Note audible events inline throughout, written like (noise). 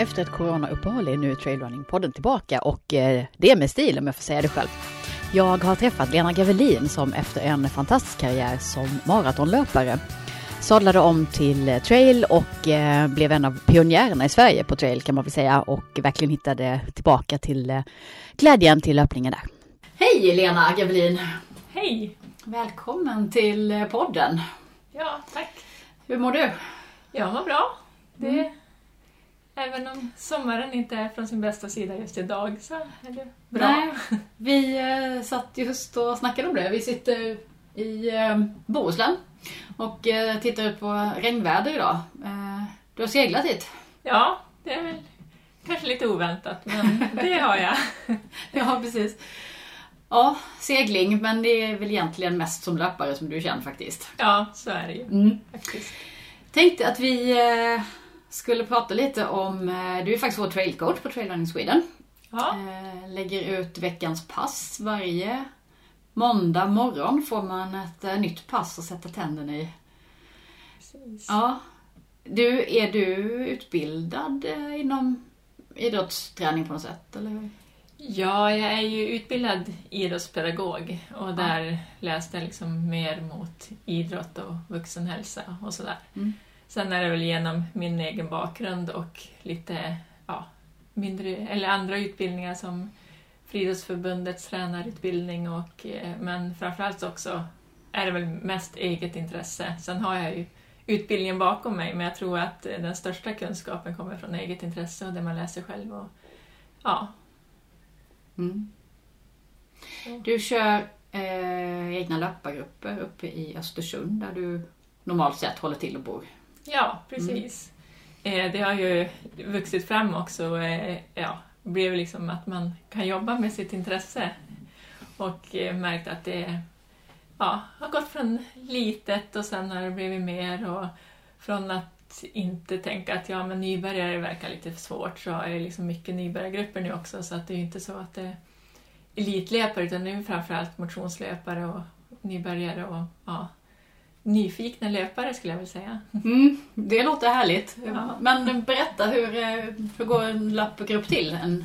Efter ett coronauppehåll är nu Trailrunning-podden tillbaka och eh, det är med stil om jag får säga det själv. Jag har träffat Lena Gavelin som efter en fantastisk karriär som maratonlöpare sadlade om till trail och eh, blev en av pionjärerna i Sverige på trail kan man väl säga och verkligen hittade tillbaka till eh, glädjen till löpningen där. Hej Lena Gavelin! Hej! Välkommen till podden! Ja, tack! Hur mår du? Jag mår bra. Det, mm. Även om sommaren inte är från sin bästa sida just idag så är det bra. Nej, vi eh, satt just och snackade om det. Vi sitter i eh, Bohuslän och eh, tittar ut på regnväder idag. Eh, du har seglat hit? Ja, det är väl kanske lite oväntat men (laughs) det har jag. ja, precis. Ja, segling, men det är väl egentligen mest som löpare som du känd faktiskt. Ja, så är det ju. Mm. Faktiskt. Tänkte att vi eh, skulle prata lite om, eh, du är faktiskt vår trailcoach på Trailrunning Sweden. Ja. Eh, lägger ut veckans pass varje måndag morgon får man ett eh, nytt pass att sätta tänderna i. Precis. Ja. Du, är du utbildad inom idrottsträning på något sätt? Eller? Ja, jag är ju utbildad idrottspedagog och där ja. läste jag liksom mer mot idrott och vuxenhälsa och sådär. Mm. Sen är det väl genom min egen bakgrund och lite ja, mindre, eller andra utbildningar som Friidrottsförbundets tränarutbildning och, eh, men framförallt också är det väl mest eget intresse. Sen har jag ju utbildningen bakom mig men jag tror att den största kunskapen kommer från eget intresse och det man läser själv. Och, ja. Mm. Du kör eh, egna löpargrupper uppe i Östersund där du normalt sett håller till och bor. Ja, precis. Mm. Det har ju vuxit fram också. Eh, ja, blev liksom att man kan jobba med sitt intresse och eh, märkt att det ja, har gått från litet och sen har det blivit mer och från att inte tänka att ja, men nybörjare verkar lite svårt så är det liksom mycket nybörjargrupper nu också så att det är inte så att det är elitlöpare utan är framförallt motionslöpare och nybörjare och ja, nyfikna löpare skulle jag vilja säga. Mm, det låter härligt. Ja. Men berätta, hur, eh, hur går en löpgrupp till? En,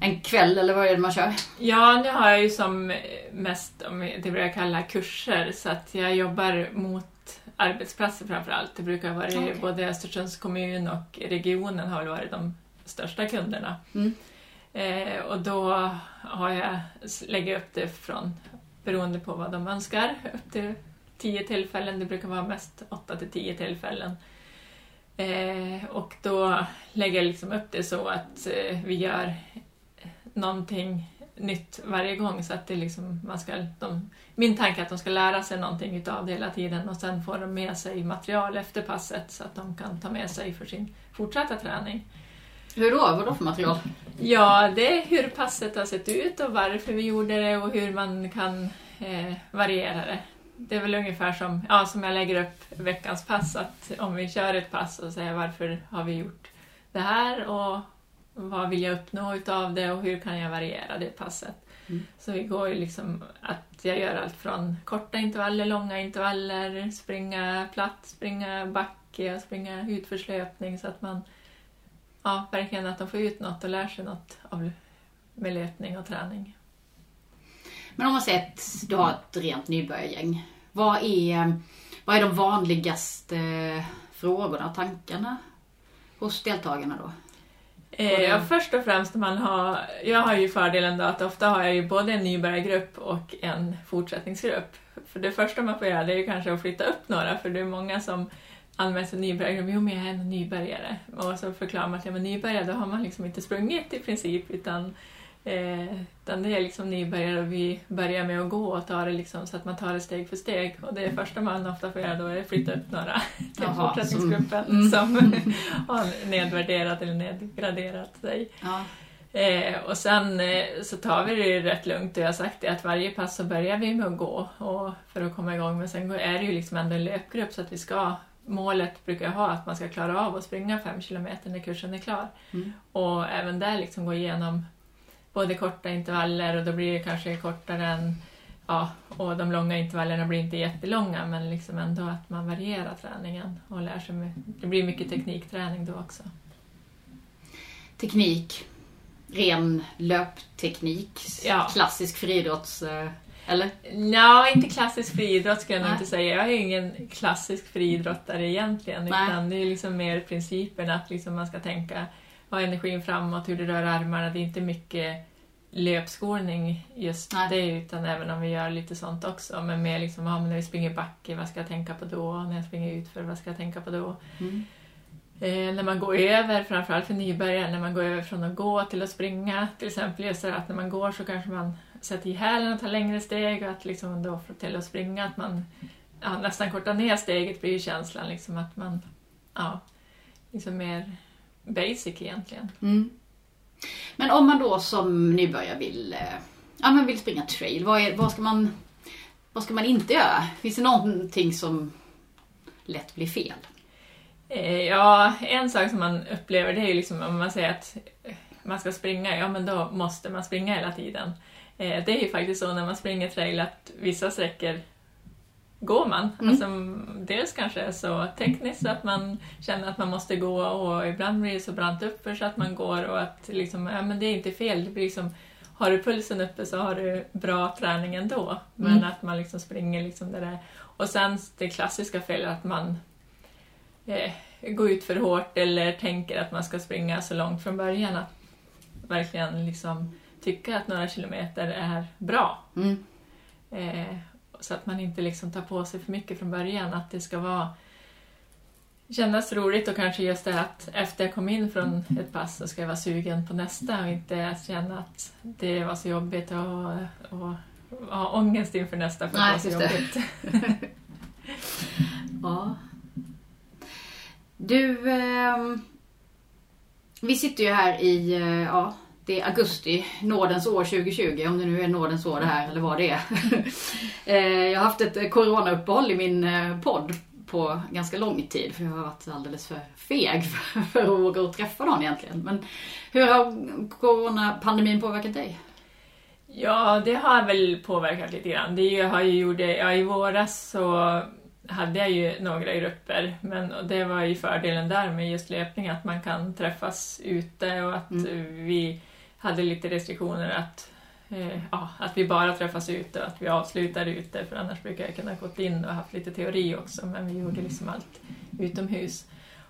en kväll eller vad är det man kör? Ja, nu har jag ju som mest det jag kalla kurser så att jag jobbar mot arbetsplatser framför allt. Det brukar vara okay. både Östersunds kommun och regionen har varit de största kunderna. Mm. Eh, och då har jag, lägger upp det från, beroende på vad de önskar, upp till tio tillfällen, det brukar vara mest åtta till tio tillfällen. Eh, och då lägger jag liksom upp det så att eh, vi gör någonting nytt varje gång så att det liksom, man ska, de, min tanke är att de ska lära sig någonting utav det hela tiden och sen får de med sig material efter passet så att de kan ta med sig för sin fortsatta träning. Hur då? Vad då för material? Ja, det är hur passet har sett ut och varför vi gjorde det och hur man kan eh, variera det det är väl ungefär som, ja, som jag lägger upp veckans pass, att om vi kör ett pass och säger varför har vi gjort det här och vad vill jag uppnå utav det och hur kan jag variera det passet. Mm. Så vi går ju liksom att jag gör allt från korta intervaller, långa intervaller, springa platt, springa backe och springa utförslöpning så att man ja, verkligen att de får ut något och lär sig något av, med löpning och träning. Men om man säger att du har ett rent nybörjargäng. Vad är, vad är de vanligaste frågorna och tankarna hos deltagarna då? Eh, ja, först och främst man har, jag har ju fördelen då att ofta har jag ju både en nybörjargrupp och en fortsättningsgrupp. För det första man får göra det är ju kanske att flytta upp några för det är många som anmäler sig nybörjare. Jo, men jag är en nybörjare. Och så förklarar man att ja, men nybörjare då har man liksom inte sprungit i princip utan Eh, utan det är liksom nybörjare och vi börjar med att gå och ta det liksom så att man tar det steg för steg. Och det första man ofta får göra då är att flytta upp några (laughs) till Jaha, fortsättningsgruppen som, mm. som (laughs) har nedvärderat eller nedgraderat sig. Ja. Eh, och sen eh, så tar vi det rätt lugnt och jag har sagt det att varje pass så börjar vi med att gå och, för att komma igång men sen är det ju liksom ändå en löpgrupp så att vi ska Målet brukar jag ha att man ska klara av att springa fem kilometer när kursen är klar. Mm. Och även där liksom gå igenom både korta intervaller och då blir det kanske kortare än Ja, och de långa intervallerna blir inte jättelånga men liksom ändå att man varierar träningen och lär sig. Med, det blir mycket teknikträning då också. teknik, ren löpteknik, ja. klassisk friidrotts... Eh, eller? Ja, inte klassisk friidrott skulle jag nog inte säga. Jag är ingen klassisk friidrottare egentligen. Nej. Utan det är liksom mer principen att liksom man ska tänka, ha energin framåt, hur du rör armarna. Det är inte mycket löpskolning just Nej. det, utan även om vi gör lite sånt också. Men mer liksom, ja, när vi springer backe, vad ska jag tänka på då? När jag springer utför, vad ska jag tänka på då? Mm. Eh, när man går över, framförallt för nybörjare, när man går över från att gå till att springa, till exempel just det att när man går så kanske man sätter i hälen och tar längre steg och att liksom då till att springa, att man ja, nästan kortar ner steget blir ju känslan liksom att man, ja, liksom mer basic egentligen. Mm. Men om man då som nybörjare vill, eh, ja, men vill springa trail, vad, är, vad, ska man, vad ska man inte göra? Finns det någonting som lätt blir fel? Eh, ja, en sak som man upplever det är ju liksom om man säger att man ska springa, ja men då måste man springa hela tiden. Eh, det är ju faktiskt så när man springer trail att vissa sträckor går man. Mm. Alltså, dels kanske är så tekniskt att man känner att man måste gå och ibland blir det så brant uppför så att man går och att liksom, ja, men det är inte fel. Det blir liksom, har du pulsen uppe så har du bra träning ändå. Men mm. att man liksom springer liksom det där. Och sen det klassiska felet att man eh, går ut för hårt eller tänker att man ska springa så långt från början. Att verkligen liksom tycka att några kilometer är bra. Mm. Eh, så att man inte liksom tar på sig för mycket från början. Att det ska vara kännas roligt och kanske just det att efter jag kom in från ett pass så ska jag vara sugen på nästa och inte känna att det var så jobbigt och, och, och ha ångest inför nästa för att det var så jobbigt. (laughs) ja. Du, eh, vi sitter ju här i, eh, ja, det är augusti, nådens år 2020, om det nu är nådens år det här eller vad det är. (laughs) Eh, jag har haft ett coronauppehåll i min eh, podd på ganska lång tid för jag har varit alldeles för feg (laughs) för att våga träffa någon egentligen. Men hur har coronapandemin påverkat dig? Ja, det har väl påverkat lite grann. Det har ju gjort, ja, I våras så hade jag ju några grupper, men det var ju fördelen där med just löpning, att man kan träffas ute och att mm. vi hade lite restriktioner att, eh, ja, att vi bara träffas ute och att vi avslutar ute för annars brukar jag kunna gått in och haft lite teori också men vi gjorde liksom allt utomhus.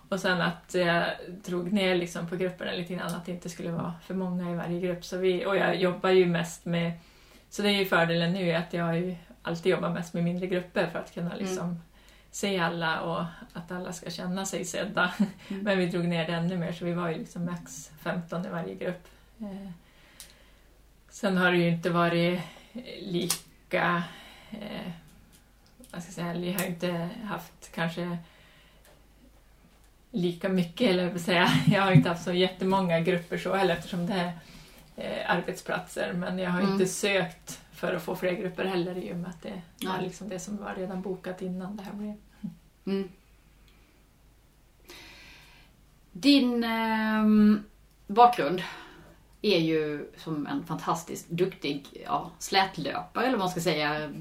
Och sen att jag drog ner liksom på grupperna lite grann, att det inte skulle vara för många i varje grupp. Så vi, och jag jobbar ju mest med, så det är ju fördelen nu att jag ju alltid jobbar mest med mindre grupper för att kunna liksom mm. se alla och att alla ska känna sig sedda. Mm. (laughs) Men vi drog ner det ännu mer så vi var ju liksom max 15 i varje grupp sen har det ju inte varit lika... Eh, vad ska jag säga, vi har inte haft kanske lika mycket, eller jag säga. (laughs) Jag har inte haft så jättemånga grupper så heller eftersom det är eh, arbetsplatser. Men jag har mm. inte sökt för att få fler grupper heller i och med att det ja. var liksom det som var redan bokat innan det här blev. Mm. Din eh, bakgrund är ju som en fantastiskt duktig ja, slätlöpare eller vad man ska säga.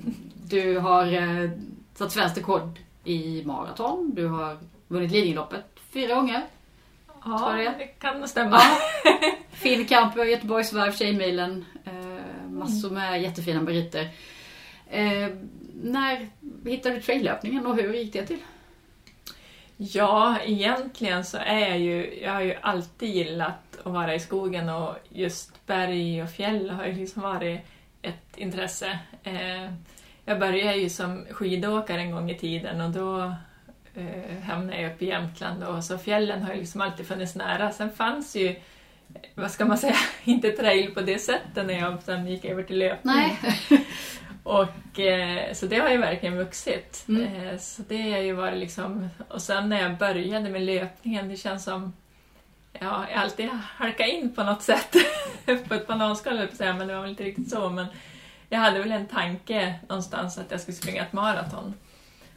Du har eh, satt svenskt rekord i maraton. Du har vunnit Lidingöloppet fyra gånger. Ja, det. det kan stämma. Ja. (laughs) Fin kamp Göteborgsvarv, Tjejmilen. Eh, massor med jättefina meriter. Eh, när hittade du traillöpningen och hur gick det till? Ja, egentligen så är jag ju, jag har ju alltid gillat att vara i skogen och just berg och fjäll har ju liksom varit ett intresse. Eh, jag började ju som skidåkare en gång i tiden och då eh, hamnade jag uppe i Jämtland och så fjällen har ju liksom alltid funnits nära. Sen fanns ju, vad ska man säga, (laughs) inte trail på det sättet när jag sen gick över till löpning. Nej. (laughs) Och, eh, så det har ju verkligen vuxit. Mm. Eh, så det har ju varit liksom, och sen när jag började med löpningen, det känns som ja, jag alltid halkat in på något sätt. (laughs) på ett bananskal säga, men det var väl inte riktigt så. Men jag hade väl en tanke någonstans att jag skulle springa ett maraton.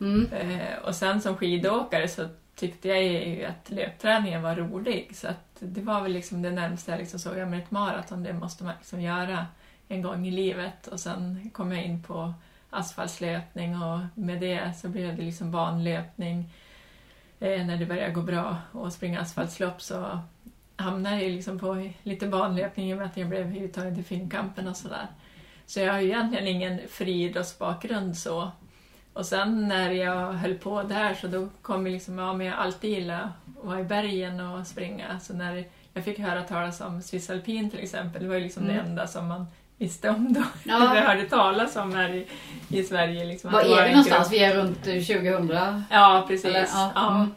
Mm. Eh, och sen som skidåkare så tyckte jag ju att löpträningen var rolig. Så att det var väl liksom det närmaste jag liksom såg, ja men ett maraton det måste man liksom göra en gång i livet och sen kom jag in på asfaltslöpning och med det så blev det liksom banlöpning. Eh, när det började gå bra och springa asfaltslopp så hamnade jag liksom på lite banlöpning i och med att jag blev uttagen till Finnkampen och sådär. Så jag har ju egentligen ingen friidrottsbakgrund så. Och sen när jag höll på där så då kom jag liksom, ja men jag alltid gillat att vara i bergen och springa. Så när jag fick höra talas om Swiss Alpin till exempel, det var ju liksom mm. det enda som man visste om då. Ja. Eller hörde talas om här i, i Sverige. Liksom, Var är vi någonstans? Vi är runt 2000? Ja, precis. Eller, ja. Ja. Mm.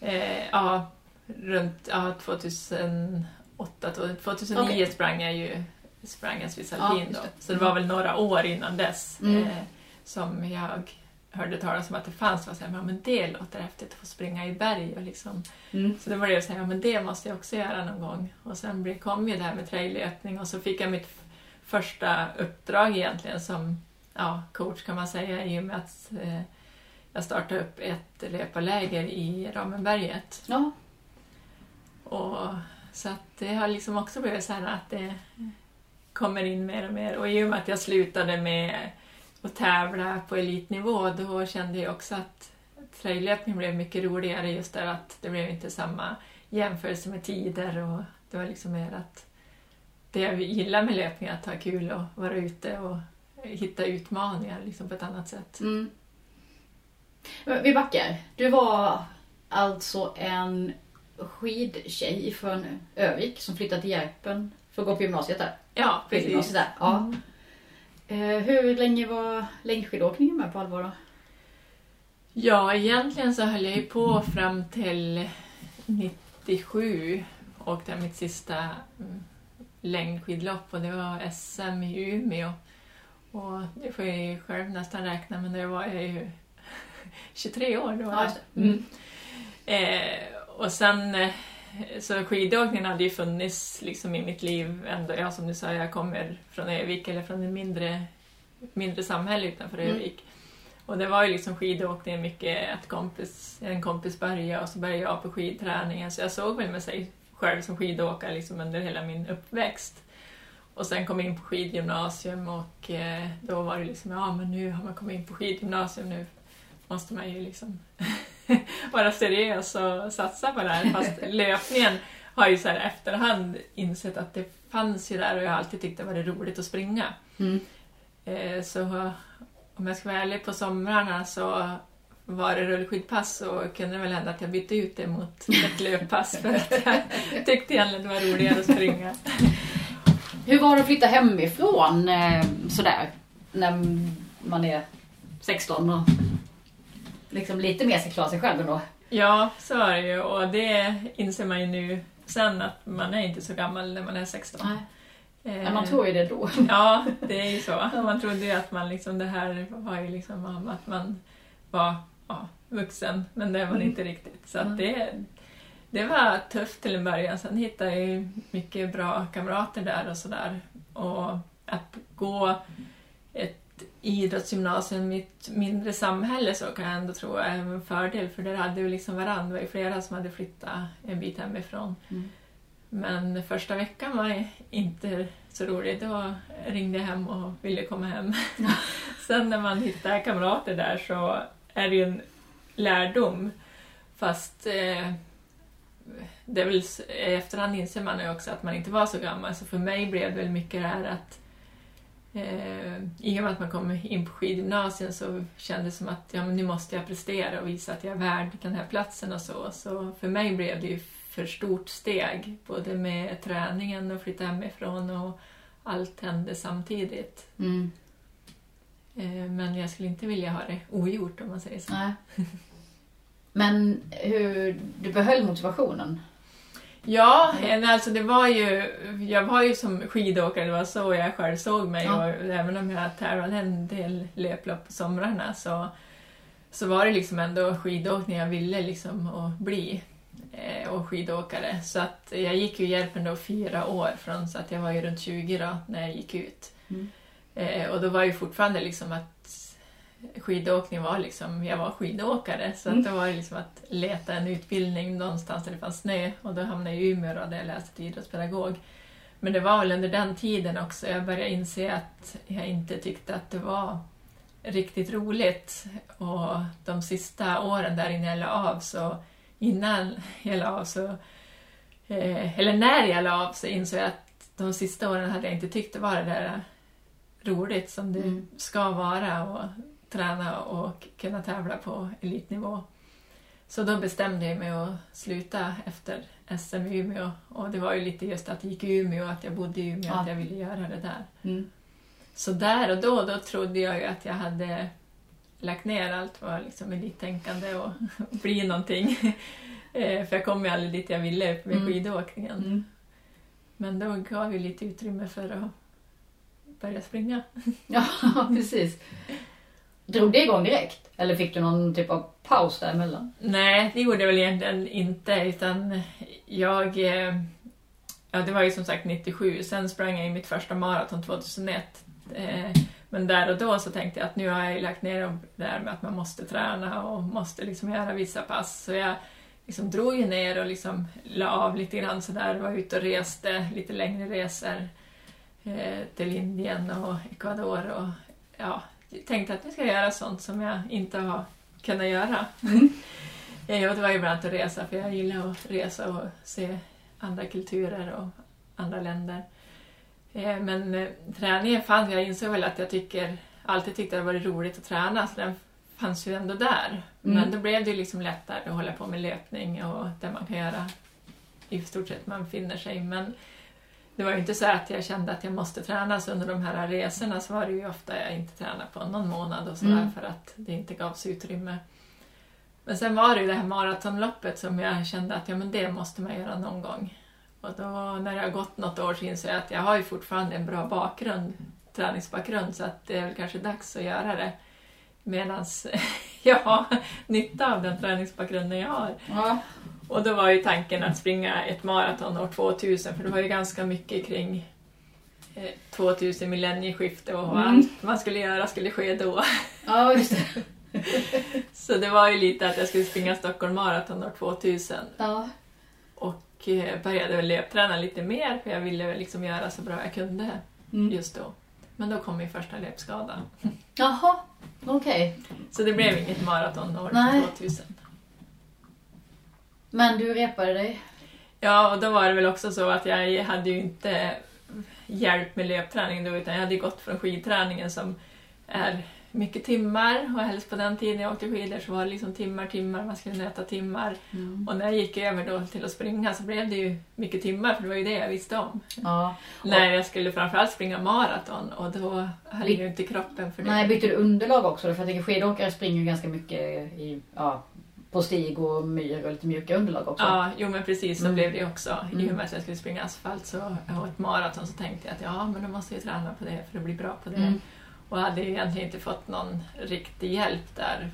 Eh, ja, runt ja, 2008, 2009 okay. sprang jag ju sprang jag Swiss Alpin då. Så det var väl några år innan dess mm. eh, som jag hörde talas om att det fanns. Och så här, men det låter häftigt att få springa i berg. Och liksom. Mm. Så då var det så här, men det måste jag också göra någon gång. Och sen kom ju det här med traillöpning och så fick jag mitt första uppdrag egentligen som ja, coach kan man säga i och med att eh, jag startade upp ett löparläger i Ramenberget. Ja. Och, så att det har liksom också blivit så här att det kommer in mer och mer. Och i och med att jag slutade med att tävla på elitnivå då kände jag också att traillöpning blev mycket roligare just där att det blev inte samma jämförelse med tider och det var liksom mer att det jag gillar med löpning är att ha kul och vara ute och hitta utmaningar liksom på ett annat sätt. Mm. Vi backar. Du var alltså en skidtjej från Övik som flyttade till Järpen för att gå på gymnasiet där. Ja, precis. Där. Ja. Mm. Eh, hur länge var längdskidåkningen med på allvar då? Ja, egentligen så höll jag ju på fram till 97. Åkte jag mitt sista mm, längdskidlopp och det var SM i Umeå. Och det får jag ju själv nästan räkna, men då var jag ju (laughs) 23 år. Då. Ja, mm. eh, och sen eh, så skidåkningen hade ju funnits liksom i mitt liv ändå. Ja, som du sa, jag kommer från Övik eller från ett mindre, mindre samhälle utanför mm. Övik. Och det var ju liksom skidåkning mycket att kompis, en kompis började och så började jag på skidträningen. Så jag såg väl mig själv som skidåkare liksom under hela min uppväxt. Och sen kom jag in på skidgymnasium och eh, då var det liksom, ja men nu har man kommit in på skidgymnasium, nu måste man ju liksom (laughs) vara seriös och satsa på det här. Fast (laughs) löpningen har ju så här efterhand insett att det fanns ju där och jag har alltid tyckt det var roligt att springa. Mm. Eh, så om jag ska vara ärlig, på somrarna så var det rullskidpass så kunde det väl hända att jag bytte ut det mot ett löppass för att jag tyckte egentligen det var roligare att springa. Hur var det att flytta hemifrån eh, sådär när man är 16 och liksom lite mer ska klara sig själv ändå. Ja, så är det ju och det inser man ju nu sen att man är inte så gammal när man är 16. Nej. Men man tror ju det då. (laughs) Ja, det är ju så. Man trodde ju att man liksom, det här var ju liksom att man var ja, vuxen, men det var man mm. inte riktigt. Så att det, det var tufft till en början. Sen hittade jag mycket bra kamrater där och sådär. Och att gå ett idrottsgymnasium i ett mindre samhälle så kan jag ändå tro är en fördel för där hade vi liksom varandra. Det var ju flera som hade flyttat en bit hemifrån. Mm. Men första veckan var inte så roligt. Då ringde jag hem och ville komma hem. (laughs) Sen när man hittar kamrater där så är det ju en lärdom. Fast eh, det är väl, i efterhand inser man ju också att man inte var så gammal. Så för mig blev det väl mycket det här att Eh, I och med att man kom in på skidgymnasiet så kändes det som att ja, men nu måste jag prestera och visa att jag är värd den här platsen och så. Så för mig blev det ju för stort steg, både med träningen och flytta hemifrån och allt hände samtidigt. Mm. Eh, men jag skulle inte vilja ha det ogjort om man säger så. Nej. Men hur du behöll motivationen? Ja, alltså det var ju, jag var ju som skidåkare, det var så jag själv såg mig. Ja. Och även om jag tävlade en del löplopp på somrarna så, så var det liksom ändå skidåkning jag ville liksom att bli. Eh, och skidåkare. Så att jag gick ju Järpen då fyra år, från så att jag var ju runt 20 då när jag gick ut. Mm. Eh, och då var ju fortfarande liksom att skidåkning var liksom, jag var skidåkare så mm. att det var liksom att leta en utbildning någonstans där det fanns snö och då hamnade jag i Umeå och där jag läste till idrottspedagog. Men det var väl under den tiden också jag började inse att jag inte tyckte att det var riktigt roligt och de sista åren där innan jag la av så innan jag la av så eh, eller när jag la av så insåg jag att de sista åren hade jag inte tyckt det var det där roligt som det mm. ska vara och träna och kunna tävla på elitnivå. Så då bestämde jag mig att sluta efter SM i Umeå och det var ju lite just att jag gick i Umeå att jag bodde i Umeå, ja. att jag ville göra det där. Mm. Så där och då, då trodde jag ju att jag hade lagt ner allt vad liksom elittänkande och (laughs) bli någonting. (laughs) Eh, för jag kom ju aldrig dit jag ville med mm. skidåkningen. Mm. Men då gav ju lite utrymme för att börja springa. (laughs) ja, precis. Drog det igång direkt? Eller fick du någon typ av paus däremellan? Nej, det gjorde jag väl egentligen inte utan jag... Eh, ja, det var ju som sagt 97, sen sprang jag i mitt första maraton 2001. Eh, men där och då så tänkte jag att nu har jag lagt ner det där med att man måste träna och måste liksom göra vissa pass. Så jag liksom drog ju ner och liksom la av lite grann sådär, var ute och reste lite längre resor eh, till Indien och Ecuador och ja, tänkte att jag ska göra sånt som jag inte har kunnat göra. Mm. (laughs) ja, det var ju bland annat att resa, för jag gillar att resa och se andra kulturer och andra länder. Eh, men eh, träningen fanns, jag insåg väl att jag tycker, alltid tyckte det var roligt att träna, så den fanns ju ändå där. Mm. Men då blev det liksom lättare att hålla på med löpning och det man kan göra i stort sett man finner sig. Men det var ju inte så att jag kände att jag måste träna, så under de här resorna så var det ju ofta jag inte tränade på någon månad och sådär mm. för att det inte gavs utrymme. Men sen var det ju det här maratonloppet som jag kände att ja, men det måste man göra någon gång. Och då när det har gått något år så insåg jag att jag har ju fortfarande en bra bakgrund, träningsbakgrund, så att det är väl kanske dags att göra det. Medan (laughs) jag har nytta av den träningsbakgrunden jag har. Ja. Och då var ju tanken att springa ett maraton år 2000 för det var ju ganska mycket kring 2000 eh, millennieskifte och mm. allt man skulle göra skulle ske då. Ja, just det. (laughs) Så det var ju lite att jag skulle springa Stockholm Marathon år 2000. Ja. Och eh, började väl löpträna lite mer för jag ville liksom göra så bra jag kunde mm. just då. Men då kom min första löpskada. Jaha, okej. Okay. Så det blev inget maraton år Nej. 2000. Men du repade dig? Ja, och då var det väl också så att jag hade ju inte hjälp med löpträning då, utan jag hade gått från skidträningen som är mycket timmar och helst på den tiden jag åkte skidor så var det liksom timmar, timmar, man skulle nöta timmar. Mm. Och när jag gick över då till att springa så blev det ju mycket timmar för det var ju det jag visste om. Ja. När jag skulle framförallt springa maraton och då jag ju inte kroppen för det. Nej, bytte du underlag också? För jag tänker skidåkare springer ju ganska mycket i, ja, på stig och myr och lite mjuka underlag också. Ja, jo men precis så mm. blev det också. I och mm. med att jag skulle springa asfalt så, och ett maraton så tänkte jag att ja, men då måste jag träna på det för att bli bra på det. Mm. Och hade egentligen inte fått någon riktig hjälp där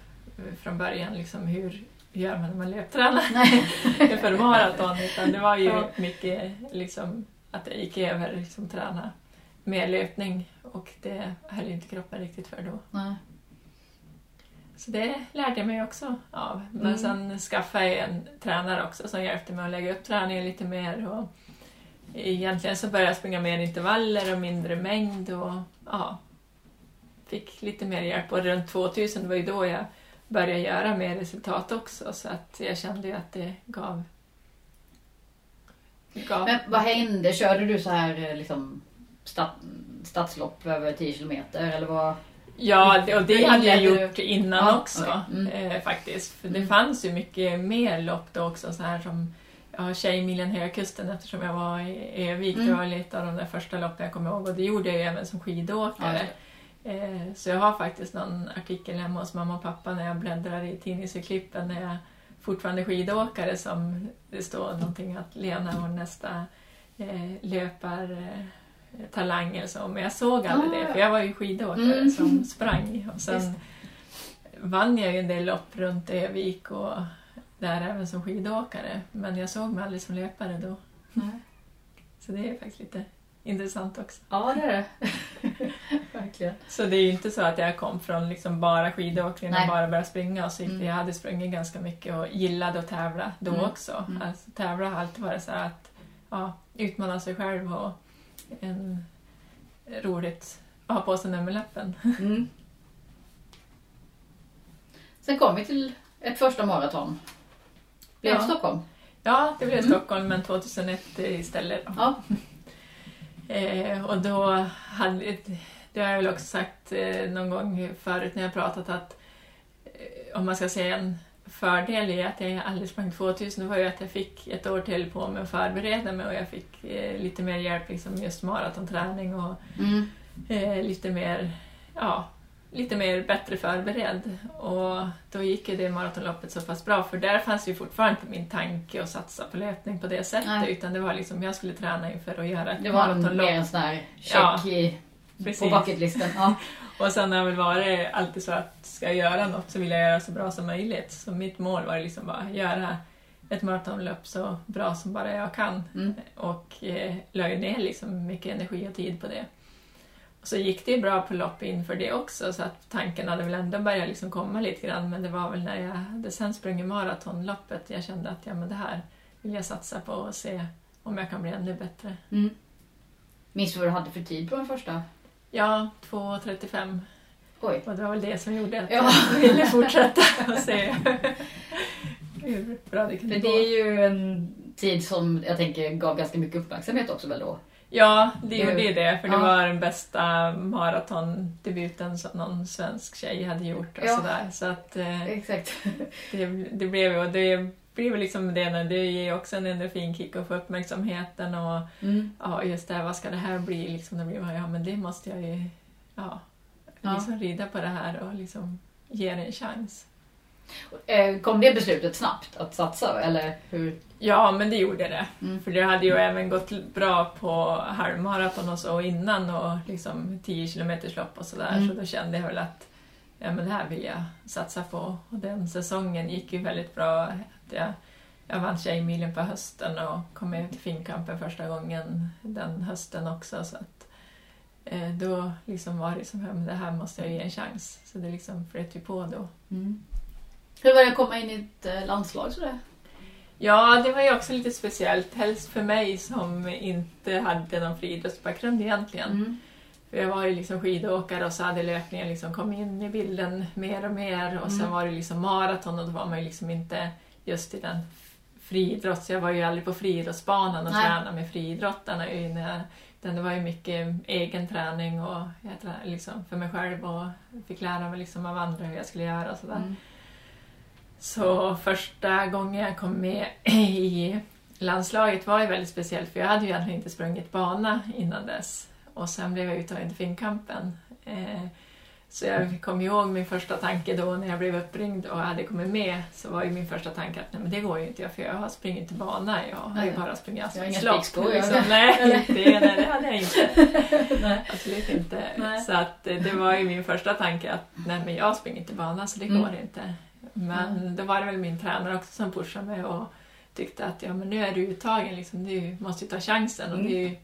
från början, liksom hur gör man när man löptränar (laughs) för maraton, utan det var ju ja. mycket liksom att jag gick över liksom träna med löpning och det höll inte kroppen riktigt för då. Nej. Så det lärde jag mig också av. Men mm. sen skaffade jag en tränare också som hjälpte mig att lägga upp träningen lite mer. Och egentligen så började jag springa mer intervaller och mindre mängd och ja, fick lite mer hjälp. Och runt 2000 var ju då jag började göra mer resultat också så att jag kände ju att det gav... gav. Men vad hände? Körde du så här eh, liksom stadslopp över 10 kilometer eller vad? Ja, och det hade jag gjort innan ja, också okay. mm. eh, faktiskt. För det fanns ju mycket mer lopp då också, så här som ja, Tjejmilen Högkusten eftersom jag var i Övik. Mm. Det var lite av de där första loppen jag kommer ihåg och det gjorde jag ju även som skidåkare. Ja, eh, så jag har faktiskt någon artikel hemma hos mamma och pappa när jag bläddrar i tidningsurklippen när jag fortfarande är skidåkare som det står någonting att Lena har nästa eh, löpar talang eller så, men jag såg aldrig ah, det för jag var ju skidåkare mm. som sprang. Och sen Just. vann jag ju en del lopp runt Övik och där även som skidåkare, men jag såg mig aldrig som löpare då. Mm. Så det är faktiskt lite intressant också. Ja, det är det. (laughs) Verkligen. Så det är ju inte så att jag kom från liksom bara skidåkning och bara började springa och så mm. Jag hade sprungit ganska mycket och gillade att tävla då mm. också. Mm. Alltså, tävla har alltid varit så att ja, utmana sig själv och en roligt att ha på sig nummerlappen. Mm. Sen kom vi till ett första maraton. Blev det ja. Stockholm? Ja, det blev mm. Stockholm, men 2001 istället. Ja. Eh, och då hade, det har jag väl också sagt eh, någon gång förut när jag pratat att eh, om man ska säga en fördel i att jag aldrig sprang 2000 var ju att jag fick ett år till på mig att förbereda mig och jag fick eh, lite mer hjälp, liksom just maratonträning och mm. eh, lite mer, ja, lite mer bättre förberedd. Och då gick ju det maratonloppet så pass bra för där fanns ju fortfarande inte min tanke att satsa på löpning på det sättet Nej. utan det var liksom, jag skulle träna inför att göra ett maratonlopp. Det var mer en sån här check ja, i, på bucketlisten. Ja. Och sen har väl varit alltid så att ska jag göra något så vill jag göra så bra som möjligt. Så mitt mål var liksom bara att göra ett maratonlopp så bra som bara jag kan. Mm. Och eh, la ner liksom mycket energi och tid på det. Och så gick det ju bra på lopp inför det också så att tanken hade väl ändå börjat liksom komma lite grann men det var väl när jag hade sen sprungit maratonloppet jag kände att ja, men det här vill jag satsa på och se om jag kan bli ännu bättre. Mm. Minns du vad du hade för tid på den första? Ja, 2.35. Oj. Och det var väl det som gjorde att ja. jag ville fortsätta (laughs) och se hur bra det kunde gå. För det är ju en tid som jag tänker gav ganska mycket uppmärksamhet också väl då? Ja, det gjorde ju det, för det ja. var den bästa maratondebuten som någon svensk tjej hade gjort och ja. sådär. Så att, eh, Exakt. Det, det blev och blir liksom det, när det ger också en endorfinkick att få uppmärksamheten och mm. ja, just det här, vad ska det här bli? Liksom, då blir man, ja men det måste jag ju ja, liksom rida på det här och liksom ge det en chans. Eh, kom det beslutet snabbt att satsa eller hur? Ja, men det gjorde det. Mm. För det hade ju även gått bra på halvmaraton och så innan och liksom 10 kilometerslopp och sådär. Mm. Så då kände jag väl att ja, men det här vill jag satsa på. Och den säsongen gick ju väldigt bra jag, jag vann Tjejmilen på hösten och kom med till Finnkampen första gången den hösten också. Så att, eh, då liksom var det som att det här måste jag ge en chans. Så det liksom flöt ju på då. Mm. Hur var det att komma in i ett eh, landslag sådär? Ja, det var ju också lite speciellt. Helst för mig som inte hade någon friidrottsbakgrund egentligen. Mm. För jag var ju liksom skidåkare och så hade löpningen liksom kommit in i bilden mer och mer. Och mm. sen var det liksom maraton och då var man ju liksom inte just i den friidrott, så jag var ju aldrig på friidrottsbanan och tränade med friidrottarna. Utan det var ju mycket egen träning och jag tränade liksom för mig själv och fick lära mig liksom av andra hur jag skulle göra och sådär. Mm. Så första gången jag kom med i landslaget var ju väldigt speciellt för jag hade ju egentligen inte sprungit bana innan dess. Och sen blev jag uttagen till Finnkampen. Eh, så jag kommer ihåg min första tanke då när jag blev uppringd och hade kommit med så var ju min första tanke att nej men det går ju inte för jag har sprungit till bana, jag har ju bara sprungit asfaltlopp. Liksom. Nej, (laughs) det, nej, det hade jag inte. (laughs) nej. Absolut inte. Nej. Så att eh, det var ju min första tanke att nej men jag springer inte bana så det mm. går inte. Men mm. då var det väl min tränare också som pushade mig och tyckte att ja men nu är du uttagen, liksom, du måste ju ta chansen. Och är ju,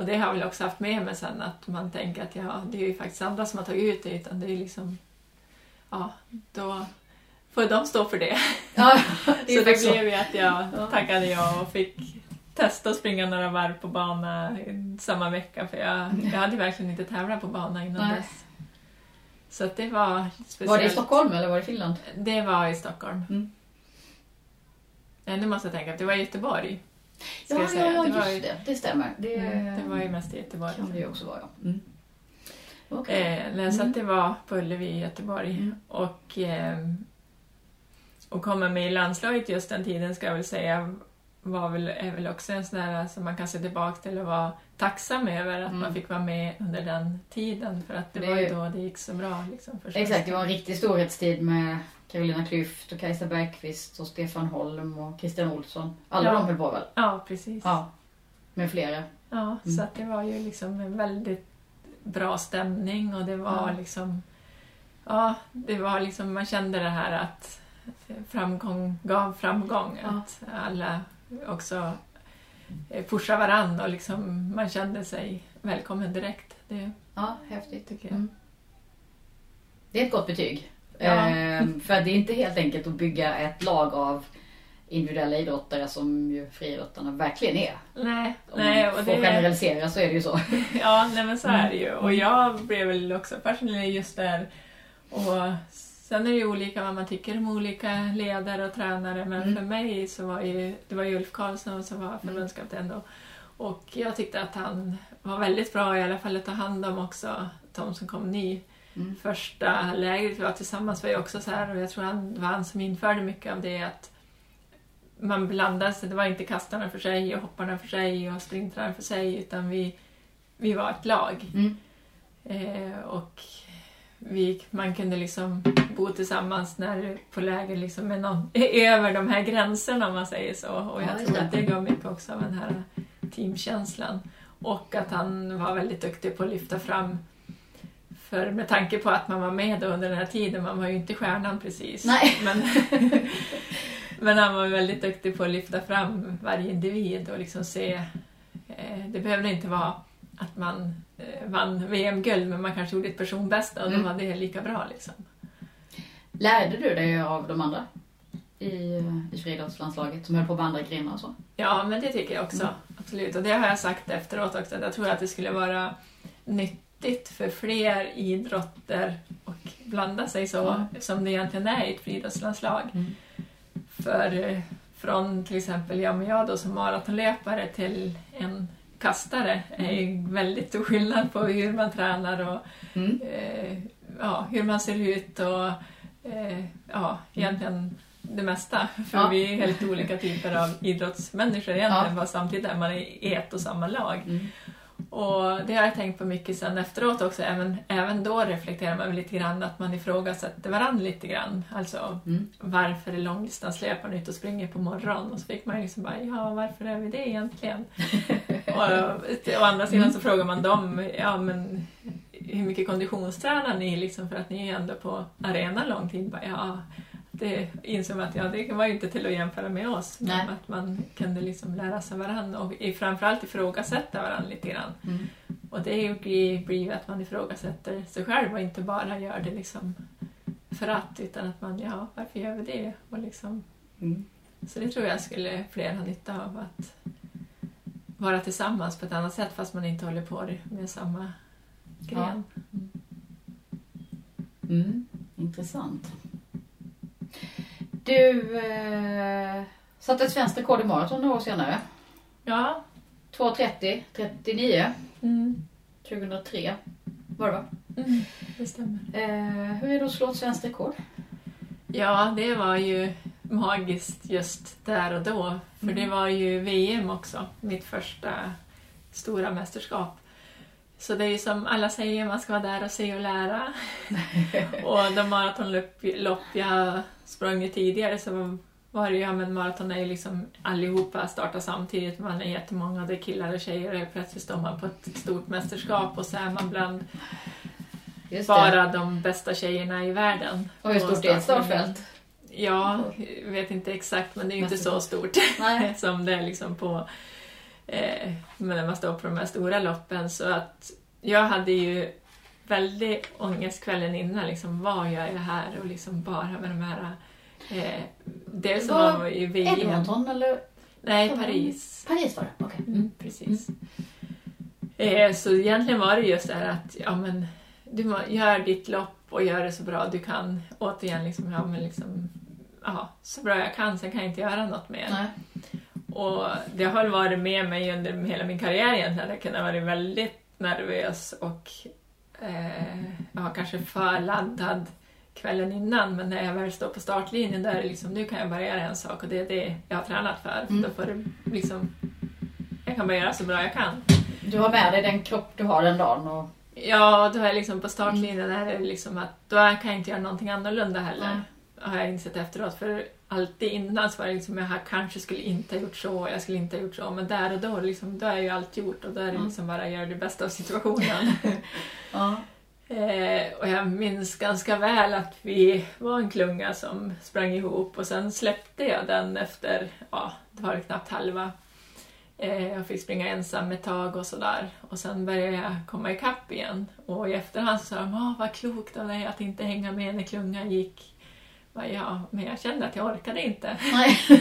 och det har jag väl också haft med mig sen att man tänker att ja, det är ju faktiskt andra som har tagit ut det utan det är liksom ja, då får de stå för det. Ja, (laughs) det så det så. blev ju att jag tackade ja och fick testa att springa några varv på bana samma vecka för jag, jag hade verkligen inte tävlat på bana innan Nej. dess. Så det var speciellt. Var det i Stockholm eller var det i Finland? Det var i Stockholm. Mm. Nu måste jag tänka, det var i Göteborg. Ja, ja, ja, just det, det. Det stämmer. Det, mm, det var ju mest i Göteborg. kan det ju också vara, ja. Mm. Okay. Eh, så mm. det var på Ullevi i Göteborg. Mm. Och, eh, och komma med i landslaget just den tiden ska jag väl säga var väl, är väl också en sån där som man kan se tillbaka till och vara tacksam över att mm. man fick vara med under den tiden för att det, det var ju då det gick så bra. Liksom, exakt, det var en riktig storhetstid med Carolina Klüft och Kajsa Bergqvist och Stefan Holm och Christian Olsson. Alla ja. de höll på väl? Ja, precis. Ja, med flera. Ja, mm. så att det var ju liksom en väldigt bra stämning och det var ja. liksom... Ja, det var liksom, man kände det här att framgång gav framgång. Ja. Att alla också pushade varandra och liksom, man kände sig välkommen direkt. Det, ja, häftigt. Tycker jag. Mm. Det är ett gott betyg. Ja. Ehm, för det är inte helt enkelt att bygga ett lag av individuella idrottare som ju friidrottarna verkligen är. Nej, Om nej. man får det... generalisera så är det ju så. (laughs) Ja, nej men så är det ju. Och jag blev väl också fascinerad just där och Sen är det ju olika vad man tycker om olika ledare och tränare men mm. för mig så var ju, det var ju Ulf Karlsson som var förbundskapten då. Och jag tyckte att han var väldigt bra i alla fall att ta hand om också de som kom ny. Mm. Första lägret vi var tillsammans var ju också så här och jag tror han var han som införde mycket av det att man blandade sig, det var inte kastarna för sig och hopparna för sig och sprintrarna för sig utan vi, vi var ett lag. Mm. Eh, och vi, man kunde liksom bo tillsammans när, på läger liksom med någon, (laughs) över de här gränserna om man säger så. Och jag ja, tror att det gav mycket också av den här teamkänslan. Och att han var väldigt duktig på att lyfta fram för med tanke på att man var med under den här tiden, man var ju inte stjärnan precis. Nej. Men, (laughs) men han var väldigt duktig på att lyfta fram varje individ och liksom se, eh, det behövde inte vara att man eh, vann VM-guld men man kanske gjorde ett personbästa och mm. då var det lika bra. Liksom. Lärde du dig av de andra i, i friidrottslandslaget som höll på med andra grenar och så? Ja, men det tycker jag också. Mm. Absolut. Och det har jag sagt efteråt också. Att jag tror att det skulle vara nyttigt för fler idrotter att blanda sig så mm. som det egentligen är i ett friidrottslandslag. Mm. För eh, från till exempel jag, jag då som maratonlöpare till en kastare är ju väldigt stor skillnad på hur man tränar och mm. eh, ja, hur man ser ut och eh, ja, egentligen det mesta. För ja. vi är helt olika typer av idrottsmänniskor egentligen, ja. samtidigt är man i ett och samma lag. Mm. Och det har jag tänkt på mycket sen efteråt också, även, även då reflekterar man lite grann att man ifrågasätter varandra lite grann. Alltså mm. varför är långdistanslöparen ute och springer på morgonen? Och så fick man liksom bara, ja varför är vi det egentligen? (laughs) och å andra sidan så frågar man dem, ja men hur mycket konditionstränar ni liksom för att ni är ändå på arenan lång tid? Bara, ja, det insåg man att ja, det var ju inte till att jämföra med oss, men att man kunde liksom lära sig varandra och framförallt ifrågasätta varandra lite grann. Mm. Och det blir ju att man ifrågasätter sig själv och inte bara gör det liksom för att, utan att man, ja, varför gör vi det? Och liksom, mm. Så det tror jag skulle fler ha nytta av, att vara tillsammans på ett annat sätt fast man inte håller på med samma gren. Ja. Mm. Intressant. Du eh, satte ett svenskt rekord i maraton några år senare. Ja. 2.30, 39. Mm. 2003 var det va? Mm, det stämmer. Eh, hur är det att slå ett svenskt rekord? Ja, det var ju magiskt just där och då. För mm. det var ju VM också, mitt första stora mästerskap. Så det är ju som alla säger, man ska vara där och se och lära. (laughs) och de maratonlopp jag sprungit tidigare så var det ju, ja men maraton är ju liksom allihopa startar samtidigt, man är jättemånga, det är killar och tjejer och plötsligt står man på ett stort mästerskap och så är man bland bara de bästa tjejerna i världen. Och hur stort är ett startfält? Ja, jag vet inte exakt men det är ju inte så stort (laughs) som det är liksom på eh, när man står på de här stora loppen. Så att jag hade ju väldigt ångest kvällen innan. Liksom, vad gör jag här? Och liksom bara med de här... Eh, dels som var i VM. Edmonton eller? Nej, Paris. Paris var det, okej. Okay. Mm, precis. Eh, så egentligen var det just det här att ja, men, du gör ditt lopp och gör det så bra du kan. Återigen, liksom, ja, men liksom, aha, så bra jag kan, sen kan jag inte göra något mer. Nej. Och det har varit med mig under hela min karriär egentligen. Jag kunde vara väldigt nervös och eh, ja, kanske för laddad kvällen innan men när jag väl står på startlinjen är det liksom, nu kan jag bara göra en sak och det är det jag har tränat för. Mm. Då får det liksom, jag kan bara göra så bra jag kan. Du har med dig den kropp du har den dagen? Och... Ja, då är liksom på startlinjen mm. är det liksom att då kan jag inte göra någonting annorlunda heller. Mm. Har jag insett efteråt. För alltid innan så var det liksom, jag kanske skulle inte ha gjort så, jag skulle inte ha gjort så. Men där och då, liksom, då är ju allt gjort och då är det liksom bara att göra det bästa av situationen. (laughs) ja. eh, och jag minns ganska väl att vi var en klunga som sprang ihop och sen släppte jag den efter, ja, det var knappt halva. Eh, jag fick springa ensam ett tag och sådär. Och sen började jag komma ikapp igen. Och i efterhand så sa de, vad klokt av dig att inte hänga med när klungan gick Ja, men jag kände att jag orkade inte. Nej. (laughs)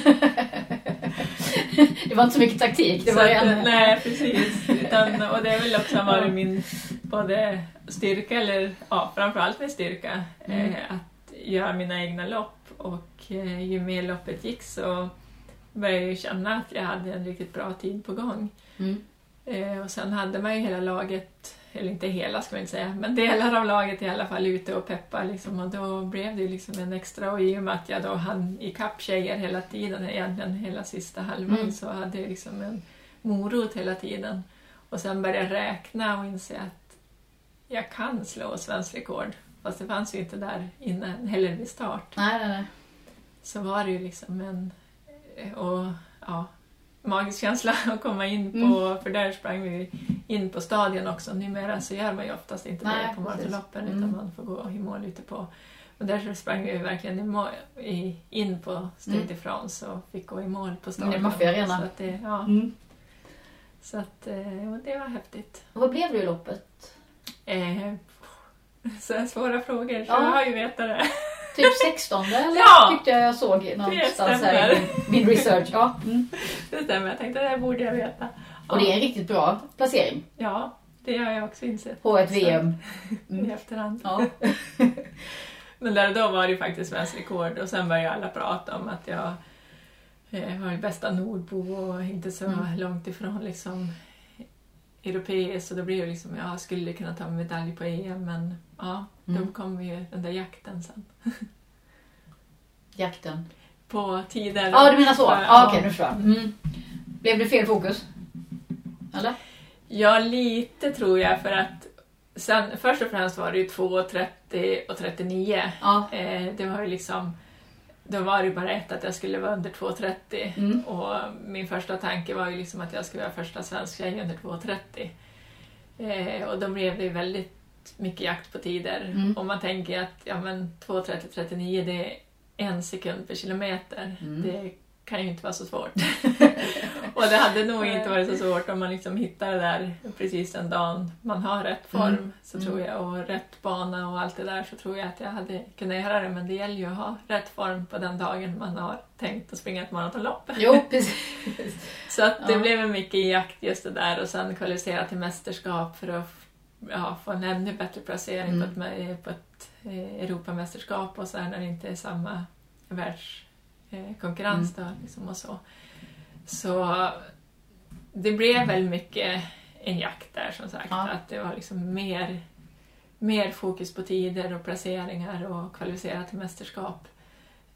det var inte så mycket taktik. Det var att, en... Nej, precis. Utan, och det är väl också varit min både styrka, eller ja, framförallt min styrka, mm. eh, att göra mina egna lopp och eh, ju mer loppet gick så började jag känna att jag hade en riktigt bra tid på gång. Mm. Eh, och sen hade man ju hela laget, eller inte hela ska man inte säga, men delar av laget i alla fall ute och peppa liksom, och då blev det liksom en extra och i och med att jag då hann ikapp tjejer hela tiden, egentligen hela sista halvan, mm. så hade jag liksom en morot hela tiden. Och sen började jag räkna och inse att jag kan slå svensk rekord. Fast det fanns ju inte där innan, heller vid start. Nej, nej, nej. Så var det ju liksom en... Och, ja, magisk känsla (laughs) att komma in på, mm. för där sprang vi in på stadion också. Numera så gör man ju oftast inte Nej, det på maratonloppen mm. utan man får gå i mål ute på. Och där sprang vi verkligen i mål, i, in på Stade mm. France och fick gå i mål på stadion. Det Mafia Arena. Så att det, ja. Mm. Så att, eh, det var häftigt. Och vad blev det i loppet? Eh, så svåra frågor, så ja. jag har ju vetat det. Typ 16 eller? Ja! Tyckte jag jag såg någonstans här i min research. Ja. Mm. Det stämmer, jag tänkte det här borde jag veta. Och det är en riktigt bra placering. Ja, det har jag också insett. På ett VM. (laughs) I efterhand. Ja. (laughs) Men där och då var det ju faktiskt svensk rekord och sen började alla prata om att jag eh, var bästa nordbo och inte så mm. långt ifrån liksom europeiskt så då blev det liksom, jag skulle kunna ta medalj på EM men ja, mm. då kom ju den där jakten sen. jakten? På tider. Ja, du menar så? Ah, okej, okay, nu förstår jag. Mm. Blev det fel fokus? Eller? Ja, lite tror jag för att sen, först och främst var det ju 2.30 och 39. Ja. Eh, det var ju liksom då var det bara ett att jag skulle vara under 2,30 mm. och min första tanke var ju liksom att jag skulle vara första svensk tjej under 2,30. Eh, och då blev det väldigt mycket jakt på tider. Mm. Och man tänker att ja, 2.30-39 det är en sekund per kilometer. Mm. Det kan ju inte vara så svårt. (laughs) och det hade nog inte varit så svårt om man liksom hittar det där precis den dagen man har rätt form. Mm. Så mm. tror jag, och rätt bana och allt det där så tror jag att jag hade kunnat göra det. Men det gäller ju att ha rätt form på den dagen man har tänkt att springa ett maratonlopp. Jo, (laughs) precis. så att det ja. blev mycket jakt just det där och sen kvalificera till mästerskap för att ja, få en ännu bättre placering mm. på ett, på ett eh, Europamästerskap och sen när det inte är samma världs konkurrens mm. då, liksom och så. Så det blev väl mycket en jakt där som sagt. Ja. Att det var liksom mer, mer fokus på tider och placeringar och kvalificera till mästerskap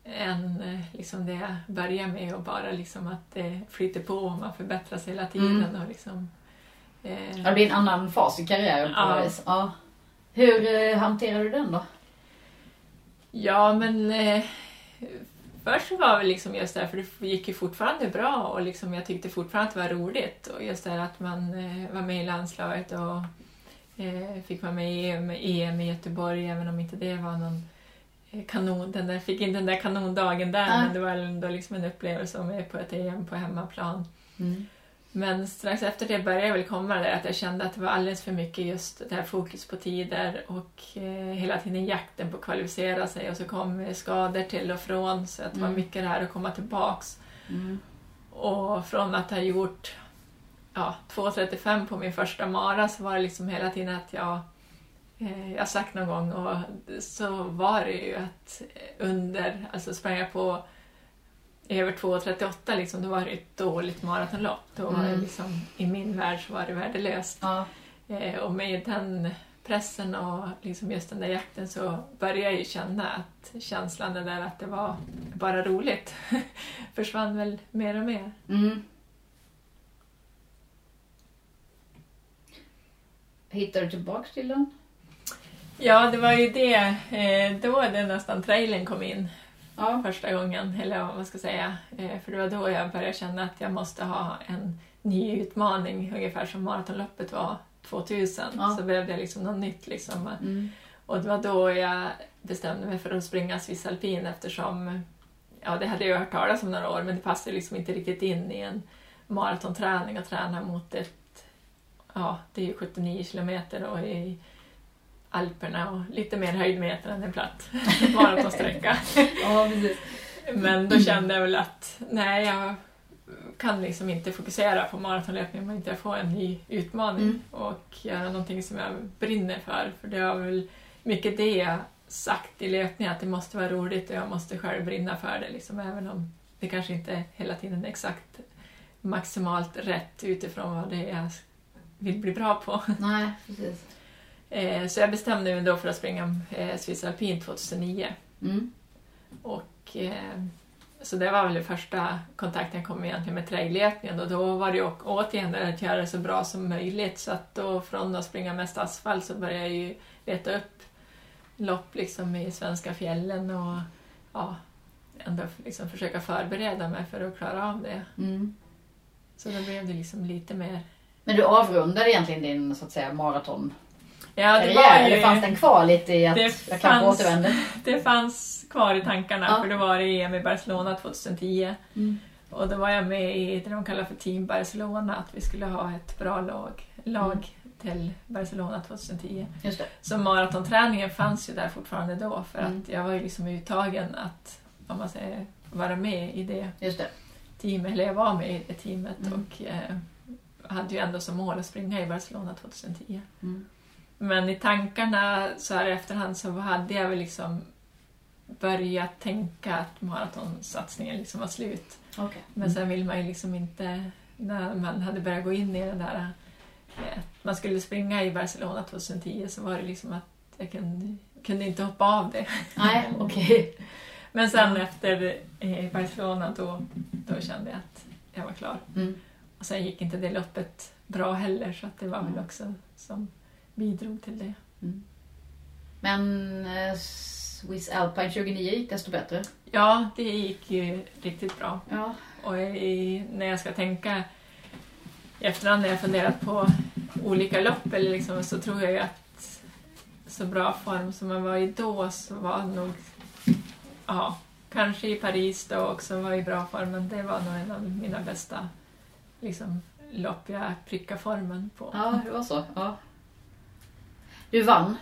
än eh, liksom det jag börjar med och bara liksom att det flyter på och man förbättras hela tiden. Mm. Och liksom, eh... Det blir en annan fas i karriären på ja. vis. Ja. Hur eh, hanterar du den då? Ja men eh, Först var det liksom just det, för det gick ju fortfarande bra och liksom jag tyckte fortfarande att det var roligt. Och just det att man eh, var med i landslaget och eh, fick vara med i EM, EM i Göteborg, även om inte det var någon eh, kanon, den där, fick inte den där kanondagen där, äh. men det var ändå liksom en upplevelse att vara med på ett EM på hemmaplan. Mm. Men strax efter det började jag väl komma där att jag kände att det var alldeles för mycket just det här fokus på tider och eh, hela tiden jakten på att kvalificera sig och så kom skador till och från så att det var mm. mycket det här att komma tillbaks. Mm. Och från att ha gjort ja, 2.35 på min första mara så var det liksom hela tiden att jag eh, jag sagt någon gång och så var det ju att under, alltså sprang jag på över 2.38 liksom, då var det ett dåligt maratonlopp. Då var det mm. liksom, I min värld så var det värdelöst. Ja. Eh, och med den pressen och liksom just den där jakten så började jag ju känna att känslan där att det var bara roligt (laughs) försvann väl mer och mer. Mm. Hittade du tillbaks till den? Ja, det var ju det. Eh, då det nästan trailern kom in ja. första gången, eller vad man ska säga. Eh, för det var då jag började känna att jag måste ha en ny utmaning, ungefär som maratonloppet var 2000. Ja. Så behövde jag liksom något nytt. Liksom. Mm. Och det var då jag bestämde mig för att springa Swiss alpin eftersom ja, det hade jag hört talas om några år men det passade liksom inte riktigt in i en maratonträning att träna mot ett, ja det är ju 79 kilometer och i Alperna och lite mer höjdmeter än en platt (laughs) maratonsträcka. ja, precis. Men då kände jag väl att nej, jag kan liksom inte fokusera på maratonlöpning om inte jag får en ny utmaning mm. och göra någonting som jag brinner för. För det var väl mycket det sagt i löpningen att det måste vara roligt och jag måste själv brinna för det. Liksom, även om det kanske inte hela tiden är exakt maximalt rätt utifrån vad det är jag vill bli bra på. Nej, precis. Eh, så jag bestämde mig då för att springa eh, Swiss Alpin 2009. Mm. Och, eh, så det var väl första kontakten jag kom egentligen med traillöpningen och då var det ju återigen att göra det så bra som möjligt så att då från att springa mest asfalt så började jag ju leta upp lopp liksom i svenska fjällen och ja, ändå liksom försöka förbereda mig för att klara av det. Mm. Så då blev det liksom lite mer... Men du avrundade egentligen din så att säga maraton Ja, det karriär, ju... eller fanns den kvar lite i att Det jag kanske återvänder? Det fanns kvar i tankarna Ja. för det var i EM i Barcelona 2010 Mm. och då var jag med i det de kallar för Team Barcelona, att vi skulle ha ett bra lag, lag Mm. till Barcelona 2010. Just det. Så maratonträningen fanns ju där fortfarande då för Mm. att jag var ju liksom uttagen att om man säger, vara med i det Just det. teamet, eller jag var med i det teamet Mm. och eh, hade ju ändå som mål att springa i Barcelona 2010. Mm. Men i tankarna så här i efterhand så hade jag väl liksom börjat tänka att maratonsatsningen liksom var slut. Okej. Men sen vill man ju liksom inte, när man hade börjat gå in i den där eh, att man skulle springa i Barcelona 2010 så var det liksom att jag kunde, kunde inte hoppa av det. Nej, (laughs) okej. Men sen efter eh, Barcelona då, då kände jag att jag var klar. Mm. Och sen gick inte det loppet bra heller så att det var väl också som bidrog till det. Men eh, Swiss Alpine 29 gick desto bättre. Ja, det gick ju riktigt bra. Ja. Och i, när jag ska tänka i efterhand när jag funderat på olika lopp eller liksom, så tror jag ju att så bra form som man var i då så var nog, ja, kanske i Paris då också var i bra form men det var nog en av mina bästa liksom, lopp jag prickade formen på. ja, det var så. Ja. Du vann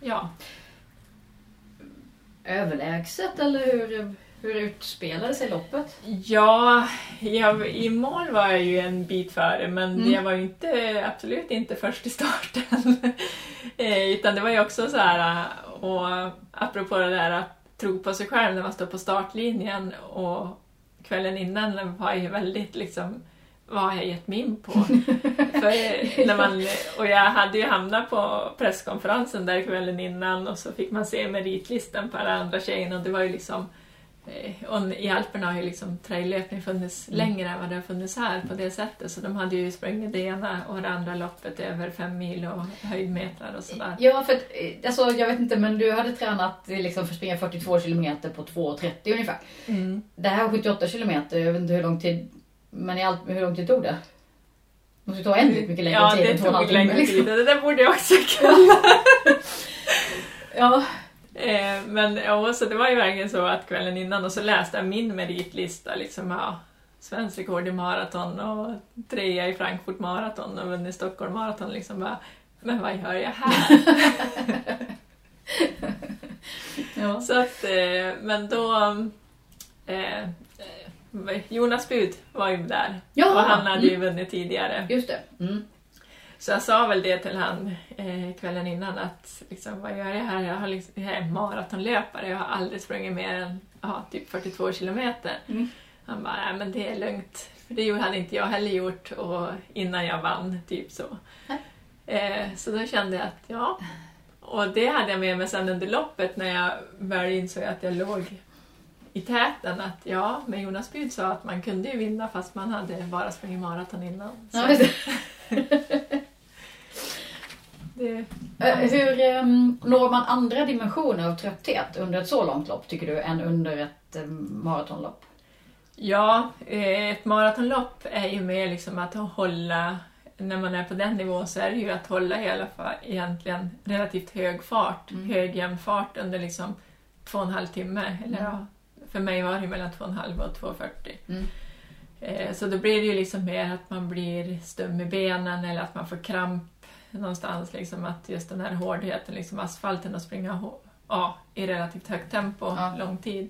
Ja, överlägset eller hur, hur utspelade sig loppet? Ja, jag, i mål var jag ju en bit före men Mm. jag var ju inte, absolut inte först i starten. (laughs) Eh, Utan det var ju också så här, eh, och apropå det där att tro på sig själv när man står på startlinjen och kvällen innan var ju väldigt liksom vad har jag gett mig in på? (laughs) För (laughs) (laughs) när man, och jag hade ju hamnat på presskonferensen där kvällen innan och så fick man se meritlistan på alla andra tjejerna och det var ju liksom eh, och i Alperna har ju liksom traillöpning funnits längre än vad det har funnits här på det sättet så de hade ju sprungit det ena och det andra loppet över fem mil och höjdmetrar och sådär. Ja, för eh, alltså, jag vet inte, men du hade tränat eh, liksom, för att springa 42 kilometer på 2.30 ungefär. Mm. Det här 78 kilometer, jag vet inte hur lång tid, men i allt, hur lång tid tog det? Måste ta oändligt mycket längre Ja, tid det än två och en halv timme, liksom. tid. Det där borde jag också (laughs) kunna. Ja. Eh, men ja, så det var ju verkligen så att kvällen innan och så läste jag min meritlista. Liksom, ja, svensk rekord i maraton och trea i Frankfurt maraton och vunnit Stockholm maraton. Liksom bara, men vad gör jag här? (laughs) ja. så att, eh, men då... Eh, Jonas Bud var ju där Ja, och han hade ju mm. vunnit tidigare. Just det. Mm. Så jag sa väl det till han eh, kvällen innan att liksom, vad gör jag här? Jag, har liksom, jag är maratonlöpare, jag har aldrig sprungit mer än ja, typ 42 kilometer. Mm. Han bara, nej men det är lugnt. För det hade inte jag heller gjort och innan jag vann, typ så. Eh, så då kände jag att ja. Och det hade jag med mig sen under loppet när jag väl insåg att jag låg i täten. Att ja, men Jonas Byd sa att man kunde ju vinna fast man hade bara sprungit maraton innan. Så Ja, det. (laughs) det, Eh, Hur ehm, når man andra dimensioner av trötthet under ett så långt lopp, tycker du, än under ett um, maratonlopp? Ja, eh, ett maratonlopp är ju mer liksom att hålla, när man är på den nivån så är det ju att hålla i alla fall egentligen relativt hög fart, Mm. hög jämn fart under liksom två och en halv timme. Eller Mm. ja, för mig var det mellan två och en halv och 2.40. Mm. Eh, Så då blir det ju liksom mer att man blir stum i benen eller att man får kramp någonstans. Liksom att just den här hårdheten, liksom asfalten och springa ja, i relativt högt tempo, Ja. lång tid.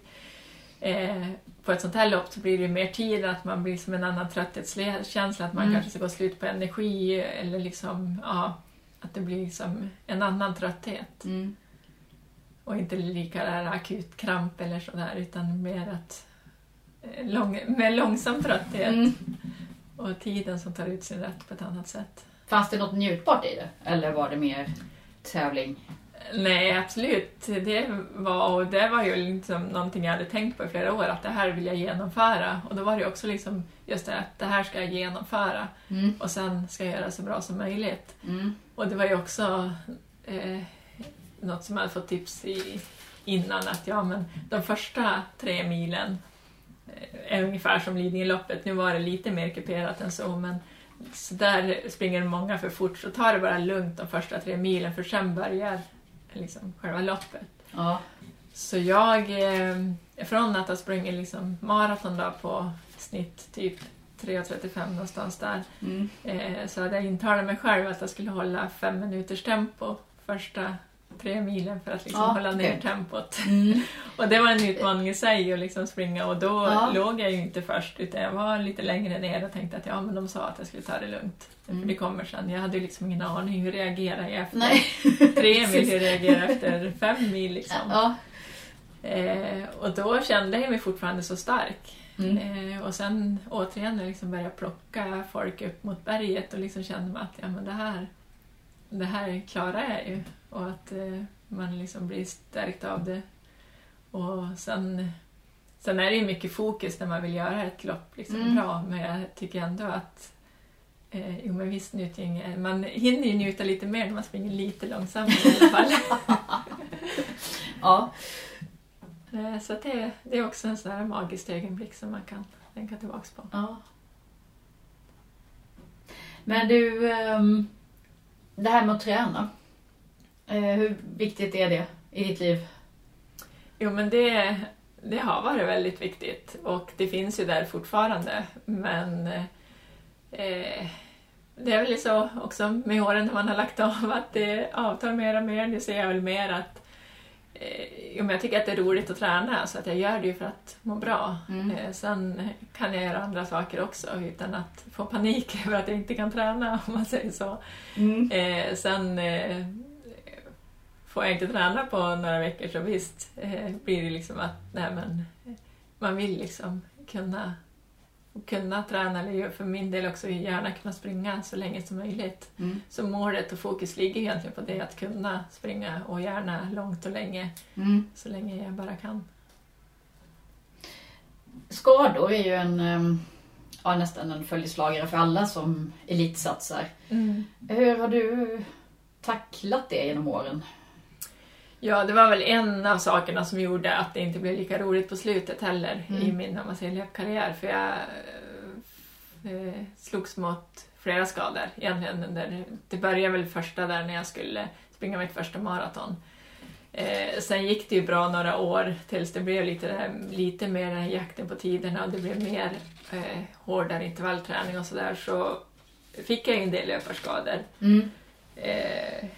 Eh, på ett sånt här lopp så blir det mer tid, att man blir som en annan trötthetskänsla, att man Mm. kanske ska gå slut på energi eller liksom, ja, att det blir liksom en annan trötthet. Mm. Och inte lika där akut kramp eller sådär utan mer att eh, lång, med långsam trötthet mm. och tiden som tar ut sin rätt på ett annat sätt. Fanns det något njutbart i det? Eller var det mer tävling? Nej, absolut. Det var, och det var ju liksom någonting jag hade tänkt på i flera år, att det här vill jag genomföra. Och då var det också liksom just det att det här ska jag genomföra mm. och sen ska jag göra så bra som möjligt. Mm. Och det var ju också eh, något som jag hade fått tips i innan, att ja men de första tre milen eh, är ungefär som Lidingöloppet. Nu var det lite mer kuperat än så, men så där springer många för fort, så ta det bara lugnt de första tre milen för sen börjar liksom, själva loppet. Ja. Så jag, eh, från att ha sprungit liksom maraton då på snitt typ 3.35 någonstans där, mm. eh, så hade jag intalat mig själv att jag skulle hålla fem minuters tempo första tre milen för att liksom ja, hålla ner tempot. Mm. (laughs) och det var en utmaning i sig att liksom springa och då ja. låg jag ju inte först utan jag var lite längre ner och tänkte att ja men de sa att jag skulle ta det lugnt. Mm. För det kommer sen. Jag hade liksom ingen aning hur reagerar jag efter Nej. (laughs) tre mil, hur reagerar jag efter fem mil liksom. Ja. Eh, och då kände jag mig fortfarande så stark. Mm. Eh, och sen återigen när jag liksom började plocka folk upp mot berget och liksom kände att ja, men det, här, det här klarar jag ju och att eh, man liksom blir stärkt av det. Och sen, sen är det ju mycket fokus när man vill göra ett lopp liksom mm. bra men jag tycker ändå att eh, jo men visst njutning, man hinner ju njuta lite mer när man springer lite långsammare i alla fall. (laughs) ja. (laughs) Eh, så det, det är också en sån här magisk ögonblick som man kan tänka tillbaka på. Ja. Men du, ehm, det här med att träna. Eh, hur viktigt är det i ditt liv? Jo men det, det har varit väldigt viktigt och det finns ju där fortfarande. Men eh, det är väl så också med åren när man har lagt av att det avtar mer och mer. Nu ser jag väl mer att eh, jag tycker att det är roligt att träna så att jag gör det ju för att må bra. Mm. Eh, sen kan jag göra andra saker också utan att få panik (laughs) över att jag inte kan träna om man säger så. Mm. Eh, sen eh, får jag inte träna på några veckor så visst eh, blir det liksom att nej, men, man vill liksom kunna, kunna träna, eller för min del också gärna kunna springa så länge som möjligt. Mm. Så målet och fokus ligger egentligen på det att kunna springa och gärna långt och länge, mm. så länge jag bara kan. Skador är ju en ehm, ja, nästan en följeslagare för alla som elitsatsar. Mm. Hur har du tacklat det genom åren? Ja, det var väl en av sakerna som gjorde att det inte blev lika roligt på slutet heller mm. i min löpkarriär. För jag eh, slogs mot flera skador egentligen. Under, det började väl första där när jag skulle springa mitt första maraton. Eh, sen gick det ju bra några år tills det blev lite, lite mer jakten på tiderna och det blev mer eh, hårdare intervallträning och sådär. Så fick jag en del löparskador. Mm. Eh,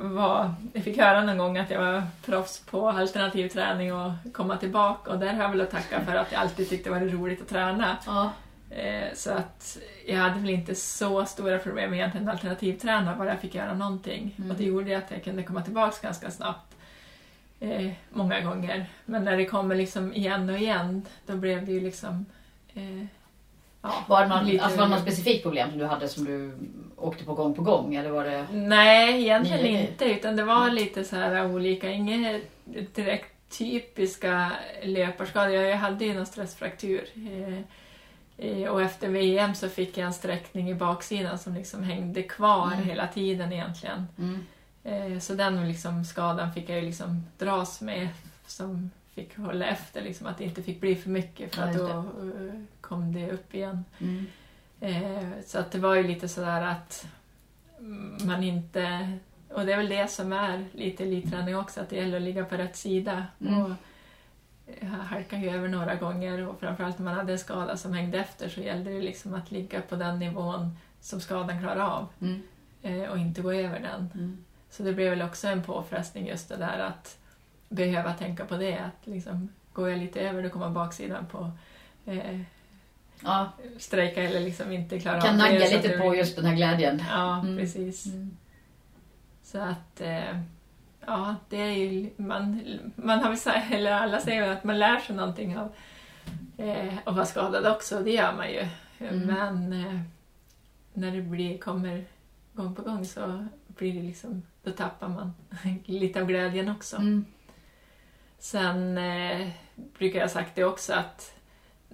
var, jag fick höra någon gång att jag var proffs på alternativ träning och komma tillbaka och där har jag väl att tacka för att jag alltid tyckte det var roligt att träna. Ja. Eh, så att jag hade väl inte så stora problem med egentligen alternativträna, bara jag fick göra någonting. Mm. Och det gjorde att jag kunde komma tillbaka ganska snabbt. Eh, många gånger. Men när det kommer liksom igen och igen, då blev det ju liksom eh, Ja, var det någon, lite... alltså var det något specifikt problem som du hade som du åkte på gång på gång? Eller var det... Nej, egentligen Ni... inte. Utan det var lite så här olika, inga direkt typiska löparskador. Jag hade ju någon stressfraktur. Eh, eh, och efter VM så fick jag en sträckning i baksidan som liksom hängde kvar mm. hela tiden egentligen. Mm. Eh, så den liksom skadan fick jag ju liksom dras med som fick hålla efter, liksom, att det inte fick bli för mycket för att då kom det upp igen. Mm. Eh, så att det var ju lite sådär att man inte... Och det är väl det som är lite elitträning också, att det gäller att ligga på rätt sida. Mm. Och jag halkade ju över några gånger och framförallt när man hade en skada som hängde efter så gällde det liksom att ligga på den nivån som skadan klarar av mm. eh, och inte gå över den. Mm. Så det blev väl också en påfrestning just det där att behöva tänka på det. Att liksom, går jag lite över då kommer baksidan på eh, ja. strejka eller liksom inte klara av det. Kan nagga lite på just den här glädjen. Ja, mm. precis. Mm. Så att, eh, ja, det är ju, man, man har väl, eller alla säger att man lär sig någonting av eh, att vara skadad också, det gör man ju. Mm. Men eh, när det blir, kommer gång på gång så blir det liksom, då tappar man (laughs) lite av glädjen också. Mm. Sen eh, brukar jag sagt det också att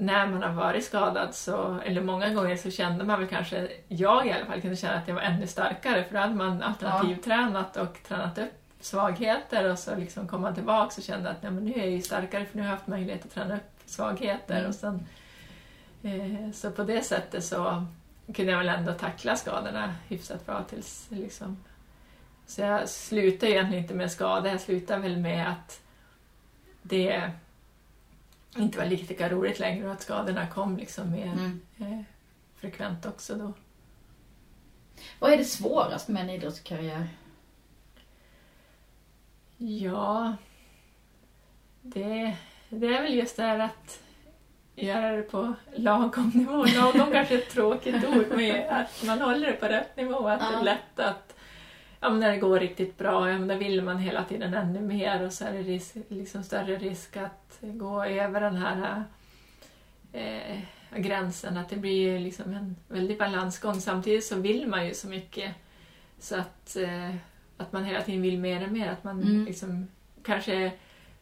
när man har varit skadad, så, eller många gånger, så kände man väl kanske, jag i alla fall, kunde känna att jag var ännu starkare för då hade man alternativtränat och tränat upp svagheter och så liksom kom man tillbaka och kände att nej, men nu är jag ju starkare för nu har jag haft möjlighet att träna upp svagheter. Mm. Och sen, eh, så på det sättet så kunde jag väl ändå tackla skadorna hyfsat bra tills liksom... Så jag slutade egentligen inte med skador, jag slutade väl med att det inte var lika roligt längre och att skadorna kom liksom mer mm. eh, frekvent också då. Vad är det svårast med en idrottskarriär? Ja, det, det är väl just det här att göra det på lagom nivå. Lagom kanske är ett tråkigt ord, men att man håller det på rätt nivå. Att ja. det är lätt att, ja, när det går riktigt bra, ja, men då vill man hela tiden ännu mer och så är det risk, liksom större risk att gå över den här eh, gränsen. Att det blir liksom en väldig balansgång. Samtidigt så vill man ju så mycket så att, eh, att man hela tiden vill mer och mer. Att man mm. liksom kanske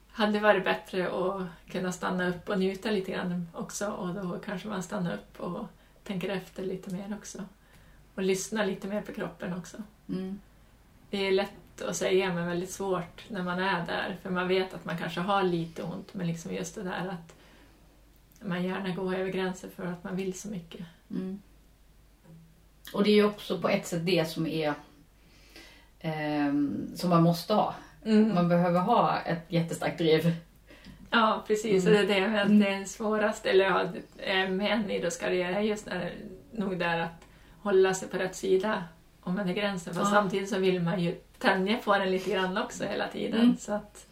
hade varit bättre att kunna stanna upp och njuta lite grann också och då kanske man stannar upp och tänker efter lite mer också. Och lyssnar lite mer på kroppen också. Mm. Det är lätt att säga men väldigt svårt när man är där för man vet att man kanske har lite ont men liksom just det där att man gärna går över gränsen för att man vill så mycket. Mm. Och det är ju också på ett sätt det som är eh, som man måste ha. Mm. Man behöver ha ett jättestarkt driv. Ja, precis. Mm. det är det jag menar, mm. det svåraste eller ja, med en idrottskarriär är just där, nog där att hålla sig på rätt sida om man är gränsen. För ja. samtidigt så vill man ju tänja på den lite grann också hela tiden. Mm. Så att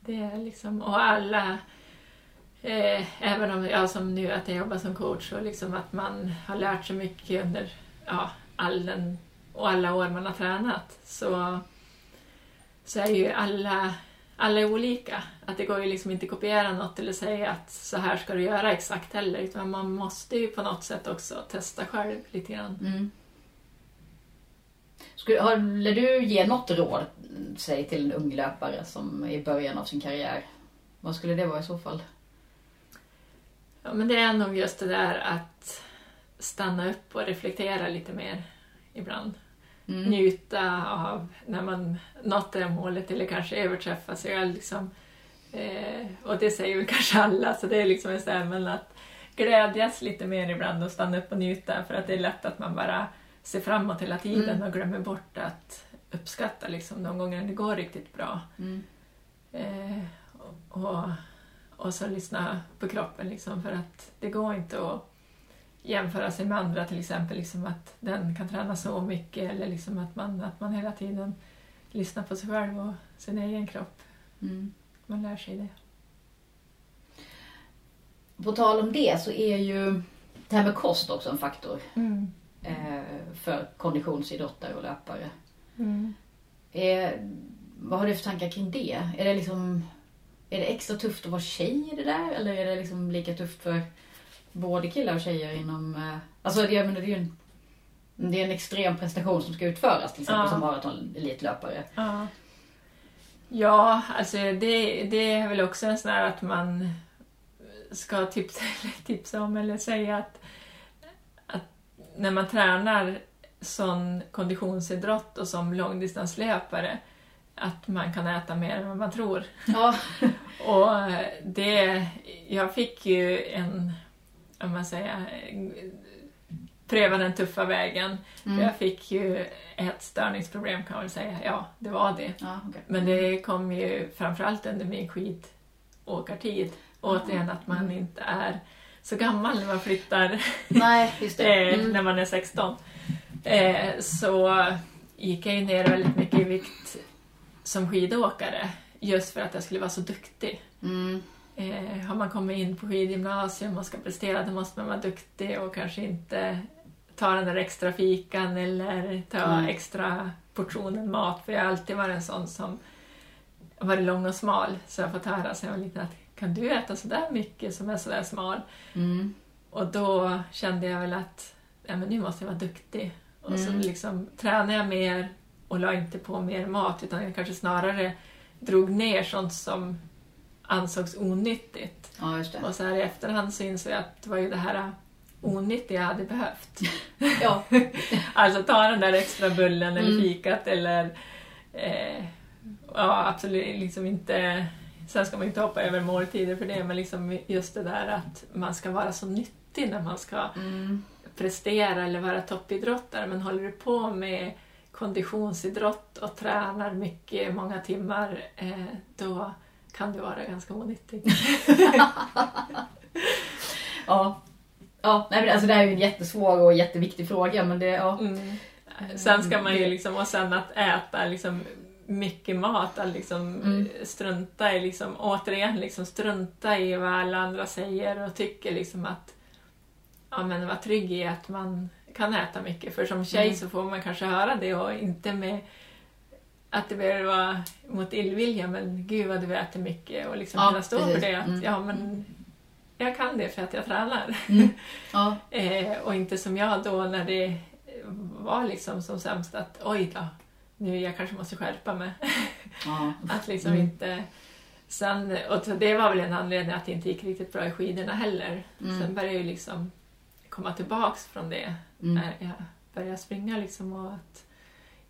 det är liksom, och alla, eh, även om jag som nu att jag jobbar som coach och liksom att man har lärt sig mycket under ja, all den, och alla år man har tränat så så är ju alla, alla är olika. Att det går ju liksom inte att kopiera något eller säga att så här ska du göra exakt heller. Utan man måste ju på något sätt också testa själv lite grann. Mm. Skulle du ge något råd, säg till en ung löpare som är i början av sin karriär? Vad skulle det vara i så fall? Ja, men det är nog just det där att stanna upp och reflektera lite mer ibland mm. njuta av när man nått det målet eller kanske överträffa sig själv. Liksom. Eh, och det säger väl (laughs) kanske alla, så det är liksom en sån att glädjas lite mer ibland och stanna upp och njuta för att det är lätt att man bara ser framåt hela tiden mm. och glömmer bort att uppskatta liksom, de gånger det går riktigt bra. Mm. Eh, och, och så lyssna på kroppen liksom, för att det går inte att jämföra sig med andra till exempel, liksom att den kan träna så mycket eller liksom att, man, att man hela tiden lyssnar på sig själv och sin egen kropp. Mm. Man lär sig det. På tal om det så är ju det här med kost också en faktor mm. Eh, för konditionsidrottare och löpare. Mm. Eh, vad har du för tankar kring det? Är det liksom är det extra tufft att vara tjej i det där eller är det liksom lika tufft för både killar och tjejer inom... Eh, alltså jag menar, det är ju en, det är en extrem prestation som ska utföras till exempel ja. som maratonelitlöpare. Ja. ja, alltså det, det är väl också en sån här att man ska tipsa, (laughs) tipsa om eller säga att, att när man tränar sån konditionsidrott och som långdistanslöpare att man kan äta mer än vad man tror. Ja. (laughs) och det, jag fick ju en om man säger, pröva den tuffa vägen. Mm. Jag fick ju ett störningsproblem kan man väl säga. Ja, det var det. Ja, okay. Men det kom ju framförallt under min skidåkartid. Återigen att man mm. inte är så gammal när man flyttar Nej. (laughs) Eh, mm. när man är 16. Eh, så gick jag ju ner väldigt mycket i vikt som skidåkare just för att jag skulle vara så duktig. Mm. Eh, har man kommit in på skidgymnasium och ska prestera då måste man vara duktig och kanske inte ta den där extra fikan eller ta mm. extra portionen mat, för jag har alltid varit en sån som varit lång och smal, så jag har fått höra sen jag var liten att kan du äta så där mycket som är så där smal? Mm. Och då kände jag väl att ja, men nu måste jag vara duktig. Och Mm. så liksom tränade jag mer och la inte på mer mat utan jag kanske snarare drog ner sånt som ansågs onyttigt. Ja. Och så här i efterhand så insåg jag att det var ju det här onyttiga jag hade behövt. (laughs) Ja. (laughs) Alltså ta den där extra bullen eller Mm. fikat eller eh, ja, absolut liksom inte Sen ska man inte hoppa över måltider för det, men liksom just det där att man ska vara så nyttig när man ska Mm. prestera eller vara toppidrottare. Men håller du på med konditionsidrott och tränar mycket, många timmar, eh, då kan du vara ganska onyttig. (laughs) Ja. Ja, nej, men alltså det här är ju en jättesvår och jätteviktig fråga, men det, ja. Mm. Sen ska man ju liksom, och sen att äta liksom mycket mat, att liksom Mm. strunta i, liksom, återigen liksom strunta i vad alla andra säger och tycker liksom att ja men vara trygg i att man kan äta mycket. För som tjej Mm. så får man kanske höra det och inte med att det behöver vara mot illvilja men gud vad du äter mycket och liksom Ja, kunna stå precis. för det. Att, Mm. Ja men jag kan det för att jag tränar. Mm. Ja. (laughs) Eh, och inte som jag då när det var liksom som sämst att oj då, nu jag kanske måste skärpa mig. Ja. (laughs) att liksom Mm. inte... Sen, och det var väl en anledning att det inte gick riktigt bra i skidorna heller. Mm. Sen började jag ju liksom komma tillbaks från det Mm. när jag började springa liksom och att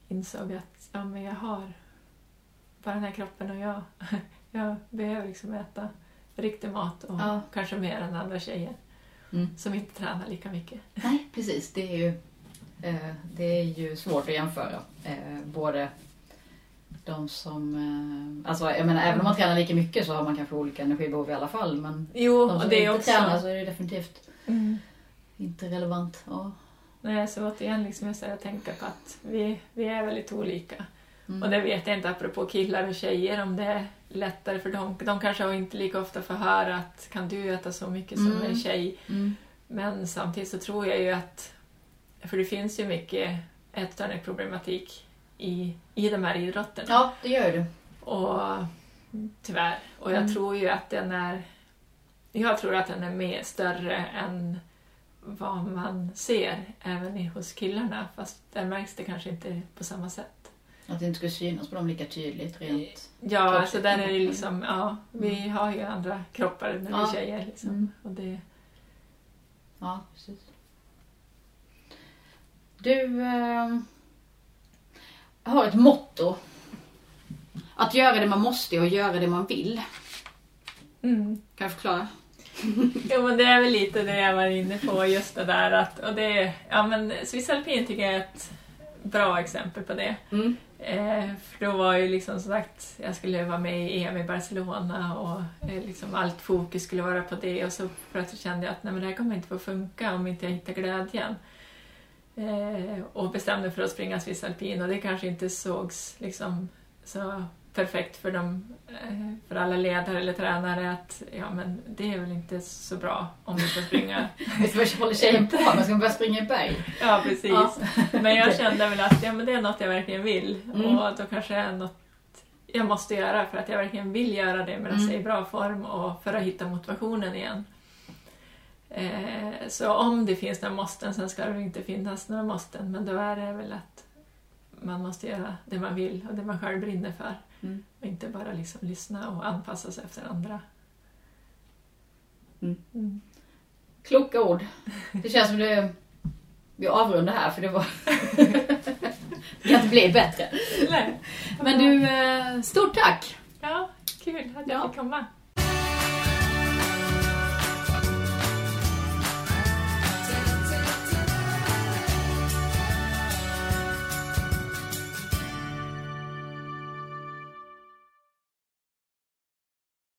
insåg att ja, men jag har bara den här kroppen och jag, (laughs) jag behöver liksom äta riktig mat och Ja. kanske mer än andra tjejer Mm. som inte tränar lika mycket. Nej, precis. Det är ju, det är ju svårt att jämföra. Eh, både de som... Eh, alltså, jag menar, även om man tränar lika mycket så har man kanske olika energibehov i alla fall. Men Jo, de som det inte också... tränar så är det definitivt Mm. inte relevant. Ja. Nej, så återigen liksom jag säger, tänka på att vi, vi är väldigt olika. Mm. Och det vet jag inte apropå killar och tjejer om det är lättare för dem. De kanske inte lika ofta får höra att kan du äta så mycket som Mm. en tjej? Mm. Men samtidigt så tror jag ju att, för det finns ju mycket ätstörningsproblematik i, i de här idrotterna. Ja, det gör du. Och tyvärr. Och jag Mm. tror ju att den är, jag tror att den är mer större än vad man ser även hos killarna. Fast där märks det kanske inte på samma sätt. Att det inte skulle synas på dem lika tydligt rent. Ja, alltså där är det liksom, ja, vi har ju andra kroppar när vi Ja. tjejer. Liksom. Mm. Och det, Ja, precis. Du eh, har ett motto. Att göra det man måste och göra det man vill. mm. Kan jag förklara? (laughs) Jo, men det är väl lite det jag var inne på, just det där att, och det, ja men Swiss Alpin tycker jag är ett bra exempel på det. Mm. Eh, för då var ju liksom som sagt, jag skulle vara med i EM i Barcelona och eh, liksom allt fokus skulle vara på det och så plötsligt kände jag att nej, men det här kommer inte få funka om inte jag hittar glädjen. Eh, och bestämde för att springa Swiss Alpin och det kanske inte sågs liksom så perfekt för, dem, eh, för alla ledare eller tränare att ja, men det är väl inte så bra om du ska springa (laughs) Vad håller tjejen på med? Ska man börja springa i berg? Ja, precis. Ja. Men jag (laughs) kände väl att ja, men det är något jag verkligen vill. Mm. Och då kanske är något jag måste göra för att jag verkligen vill göra det medan Mm. jag är i bra form och för att hitta motivationen igen. Eh, så om det finns några måsten, sen ska det inte finnas några måsten, men då är det väl att man måste göra det man vill och det man själv brinner för. Mm. Och inte bara liksom lyssna och anpassa sig efter andra. Mm. Mm. Kloka ord. Det känns som det... Vi avrundar här för det var... (laughs) det kan inte bli bättre. Nej. Men du, eh, stort tack! Ja, kul att jag Ja. fick komma.